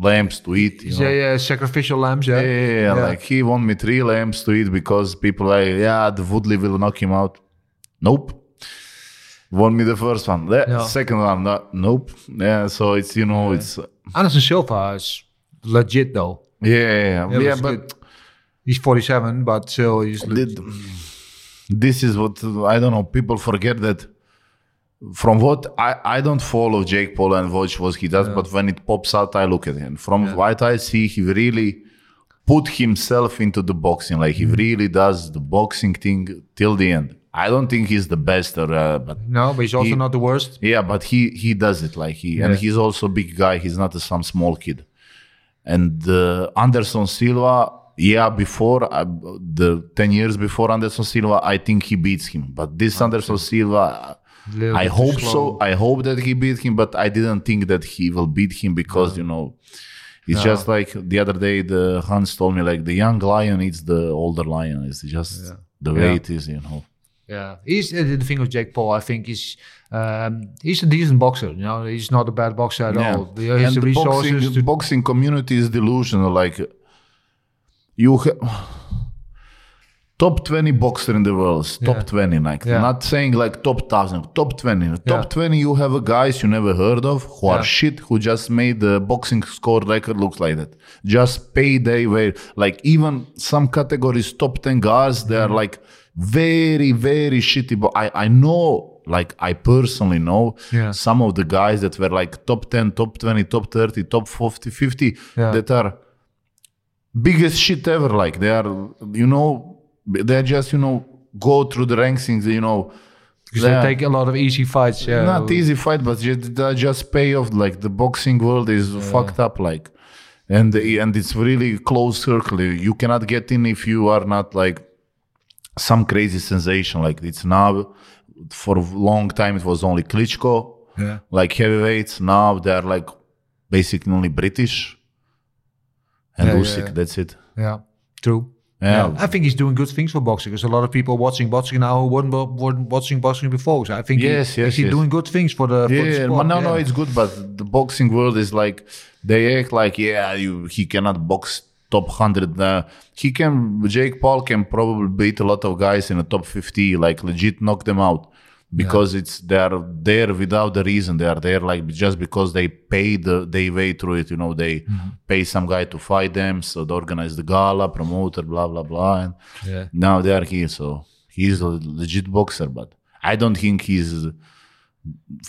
lamps to eat. You know? Yeah, yeah, sacrificial lambs. Yeah, Yeah, yeah, yeah, Like he won me three lamps to eat because people like, yeah, the Woodley will knock him out. Nope. Won me the first one. The Yeah. second one, no, nope. Yeah, so it's you know, it's Anderson Silva is legit though. yeah, yeah, yeah. Yeah, yeah but good. He's 47, but still he's legit. did, this is what I don't know. People forget that. From what I, I don't follow Jake Paul and watch what he does, but when it pops out, I look at him. From what I see, he really put himself into the boxing. Like Mm-hmm. he really does the boxing thing till the end. I don't think he's the best, or uh, but No, but he's also He- not the worst. yeah, but he he does it like he and he's also a big guy. He's not a, some small kid. And uh, Anderson Silva, yeah, before uh, the ten years before Anderson Silva, I think he beats him. But this Anderson Silva, I hope slow. so. I hope that he beat him, but I didn't think that he will beat him because you know. It's just like the other day, the Hans told me like the young lion eats the older lion. It's just the way Yeah. it is, you know. Yeah, he's uh, the thing with Jake Paul. I think he's um, he's a decent boxer. You know, he's not a bad boxer at all. He has and the the resources boxing, to. boxing community is delusional. Like you have top 20 boxer in the world, top Yeah. 20, like Yeah. not saying like top 1000, top 20. Top Yeah. 20, you have a guys you never heard of who are shit, who just made the boxing score record looks like that. Just payday where like even some categories, top 10 guys, they are Mm-hmm. like very, very shitty. But I, I know, like I personally know Yeah. some of the guys that were like top 10, top 20, top 30, top 50, 50 Yeah. that are biggest shit ever. Like they are, you know, they're just, you know, go through the rankings, you know. Because they they take a lot of easy fights. Yeah, not easy fight, but ju- they just pay off. Like the boxing world is fucked up. Like, and and it's really closed circle. You cannot get in if you are not like some crazy sensation. Like it's now for a long time it was only Klitschko, Yeah. like heavyweights. Now they're like basically only British. and Yeah, Usyk. yeah. That's it. Yeah, true. Yeah. I think he's doing good things for boxing. There's a lot of people watching boxing now who weren't, weren't watching boxing before. So I think Yes, he, yes, he's yes. doing good things for the, for the Yeah, sport. no, no, it's good, but the boxing world is like they act like yeah, you he cannot box top hundred. Uh, he can. Jake Paul can probably beat a lot of guys in the top fifty, like legit knock them out because it's they are there without the reason. They are there like just because they pay the they way through it. You know, they Mm-hmm. pay some guy to fight them, so they organize the gala, promoter, blah blah blah, and Yeah. now they are here. So he's a legit boxer, but I don't think he's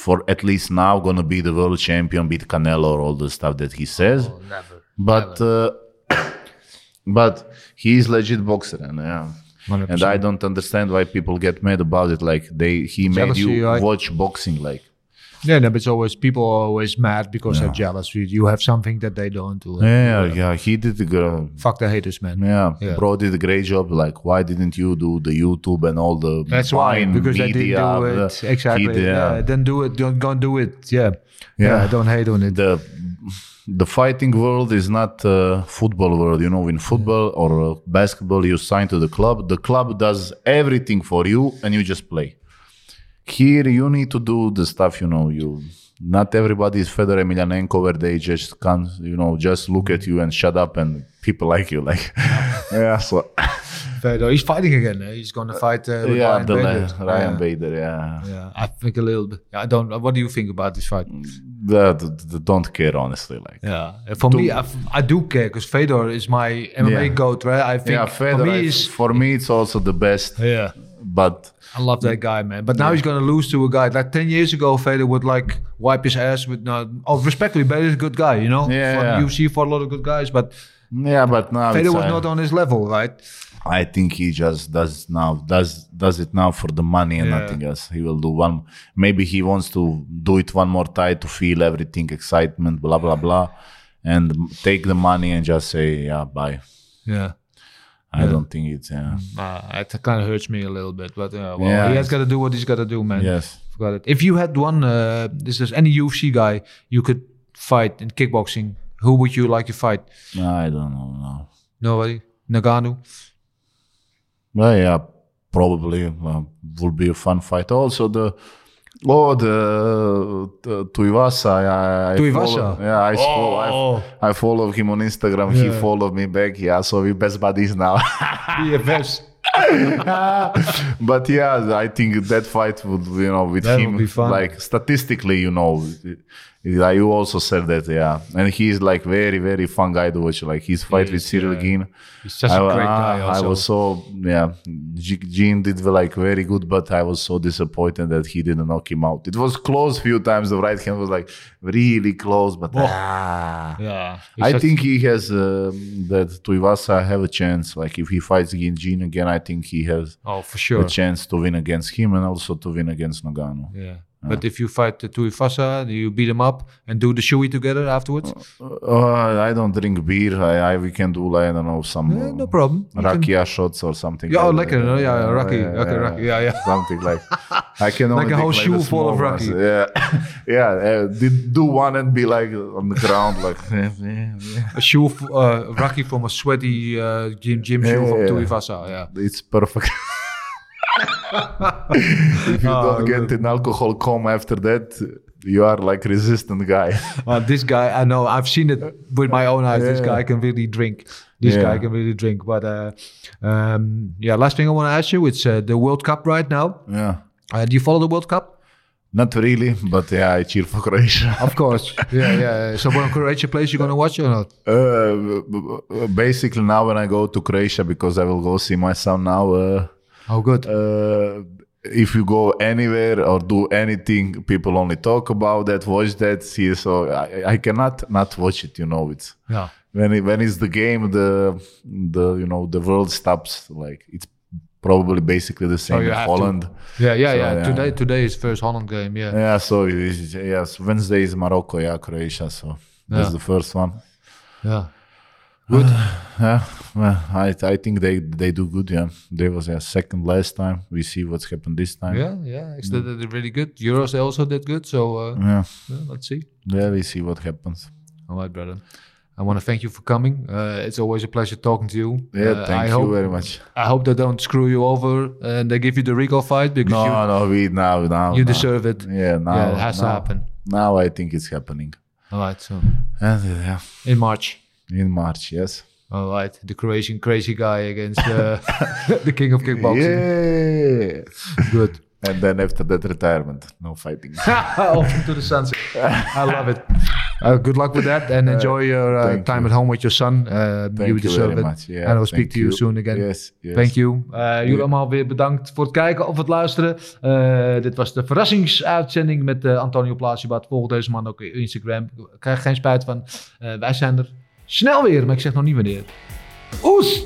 for at least now gonna be the world champion, beat Canelo or all the stuff that he says. Oh, never. but uh, but he's legit boxer, and yeah. 100%. And I don't understand why people get mad about it. Like they, he made you right? watch boxing. Like Yeah, no, but it's always people are always mad because they're jealous. You, you have something that they don't do. yeah, yeah, he did a good. Fuck the haters, man. Yeah, Yeah. bro did a great job. Like, why didn't you do the YouTube and all the That's why because they didn't media, do the- it exactly. did- yeah. then do it. Don't go and do it. Yeah. yeah, Yeah. Don't hate on it. the the fighting world is not uh, football world you know in football or uh, basketball you sign to the club the club does everything for you and you just play here you need to do the stuff you know you not everybody is Fedor Emelianenko where they just can you know just look at you and shut up and people like you like yeah so Fedor, he's fighting again. eh? He's going to fight uh, yeah Ryan the Bader. Ryan yeah. Bader yeah Yeah, I think a little bit. I don't. What do you think about this fight? That, that don't care honestly like Yeah, for me, I, I do care because Fedor is my MMA Yeah. goat, right? I think yeah Fedor for me, is for me it's also the best yeah. but I love that guy, man. But now he's going to lose to a guy like ten years ago. Fedor would like wipe his ass with no. Oh, respectfully, Bader's a good guy, you know. Yeah, For yeah. UFC for a lot of good guys, but yeah but now Fedor was uh, not on his level, right? I think he just does now does does it now for the money and Yeah. nothing else. He will do one. Maybe he wants to do it one more time to feel everything, excitement, blah blah blah, and take the money and just say yeah bye. Yeah. I don't think it's yeah. Uh, it kind of hurts me a little bit, but uh, well, Yeah, he has got to do what he's got to do, man. Yes. Forgot it. If you had one, uh, this is any UFC guy you could fight in kickboxing, who would you like to fight? I don't know. No. Nobody. Ngannou. Yeah, probably uh, would be a fun fight. Also the. Oh, the, the Tuivasa. I, I Tuivasa? follow- yeah, I, follow, I, I follow him on Instagram. He followed me back. Yeah, so we best buddies now. BFFs. but yeah, I think that fight would, you know, with That him, like statistically, you know, yeah, you also said that, yeah, and he's like very, very fun guy to watch. Like his fight with is, Ciryl yeah. Gane, He's such a I, great guy. I was so yeah, G- Gane did like very good, but I was so disappointed that he didn't knock him out. It was close few times. The right hand was like really close, but ah. yeah. I think he has um, that Tuivasa have a chance. Like if he fights against Gane again, I think he has Oh, for sure. a chance to win against him and also to win against Ngannou. Yeah. But if you fight the Tuivasa, do you beat him up and do the shoey together afterwards? Uh, I don't drink beer. I, I we can do like I don't know some Yeah, uh, no problem. You can- rakia shots or something. Yeah, oh, like that. no? Yeah, Uh, raki. Okay, raki. Yeah, yeah. Something like I can only Like a whole the shoe full of small ones. raki. Yeah, yeah. Uh, do one and be like on the ground, like yeah, yeah, yeah. A shoe, uh, raki from a sweaty uh, gym gym shoe from Yeah. Tuivasa. Yeah. it's perfect. if you Oh, don't get an alcohol coma after that, you are like resistant guy. Uh, this guy, I know, I've seen it with my own eyes. This guy can really drink. This Yeah. guy can really drink. But uh, um, yeah, last thing I want to ask you, it's uh, the World Cup right now. yeah, Uh, do you follow the World Cup? not really, but yeah, I cheer for Croatia. Of course. yeah, yeah. So when Croatia plays, you're gonna watch or not? Uh, basically, now when I go to Croatia, because I will go see my son now. Uh, Oh, good. uh, if you go anywhere or do anything, people only talk about that, watch that, see. So I, I cannot not watch it. You know, it's yeah. when it, when it's the game, the the you know the world stops. Like it's probably basically the same you in have to. Holland. Yeah, yeah, So, yeah. yeah. Today, today is first Holland game. Yeah. Yeah, so yes, Wednesday is Morocco, yeah, Croatia. So that's Yeah. the first one. Yeah. Good. yeah, well, I I think they they do good. Yeah, they was yeah, second last time. We see what's happened this time. Yeah, yeah. It's did it really good. Euros they also did good. So uh, yeah, yeah, let's see. yeah. We see what happens. All right, brother. I want to thank you for coming. Uh, it's always a pleasure talking to you. Yeah, Uh, thank I you hope, very much. I hope they don't screw you over and they give you the Rico fight because No, you, no, we now now you now. deserve it. Yeah, now yeah, it has to happen. Now I think it's happening. All right, so And uh, yeah, in March. In March, yes. All right, the Croatian crazy guy against uh, the king of kickboxing. Yeah. Good. And then after that, retirement, no fighting. Off into the sunset. I love it. Uh, good luck with that and enjoy your uh, time you. at home with your son. Uh, Thank you deserve it. Yeah, and I will speak to you, you. soon again. Yes, yes. Thank you. Uh, jullie allemaal weer bedankt voor het kijken of het luisteren. Uh, dit was de verrassingsuitzending met uh, Antonio Plasibat. Volg deze man ook op Instagram. Krijg geen spijt van. Uh, wij zijn er Snel weer, maar ik zeg nog niet wanneer. Oes!